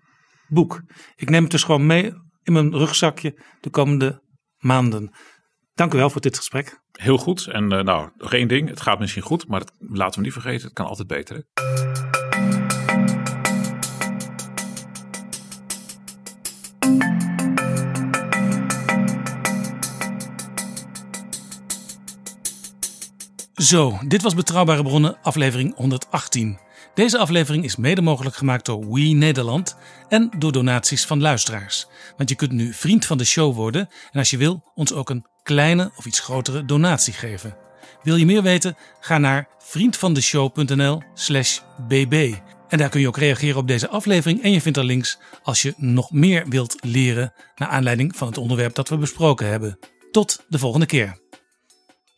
boek. Ik neem het dus gewoon mee in mijn rugzakje de komende maanden. Dank u wel voor dit gesprek. Heel goed. En uh, nou, nog één ding. Het gaat misschien goed, maar laten we niet vergeten, het kan altijd beter. Zo, dit was Betrouwbare Bronnen, aflevering 118. Deze aflevering is mede mogelijk gemaakt door We Nederland en door donaties van luisteraars. Want je kunt nu vriend van de show worden en als je wil ons ook een kleine of iets grotere donatie geven. Wil je meer weten? Ga naar vriendvandeshow.nl/slash bb. En daar kun je ook reageren op deze aflevering en je vindt er links als je nog meer wilt leren naar aanleiding van het onderwerp dat we besproken hebben. Tot de volgende keer.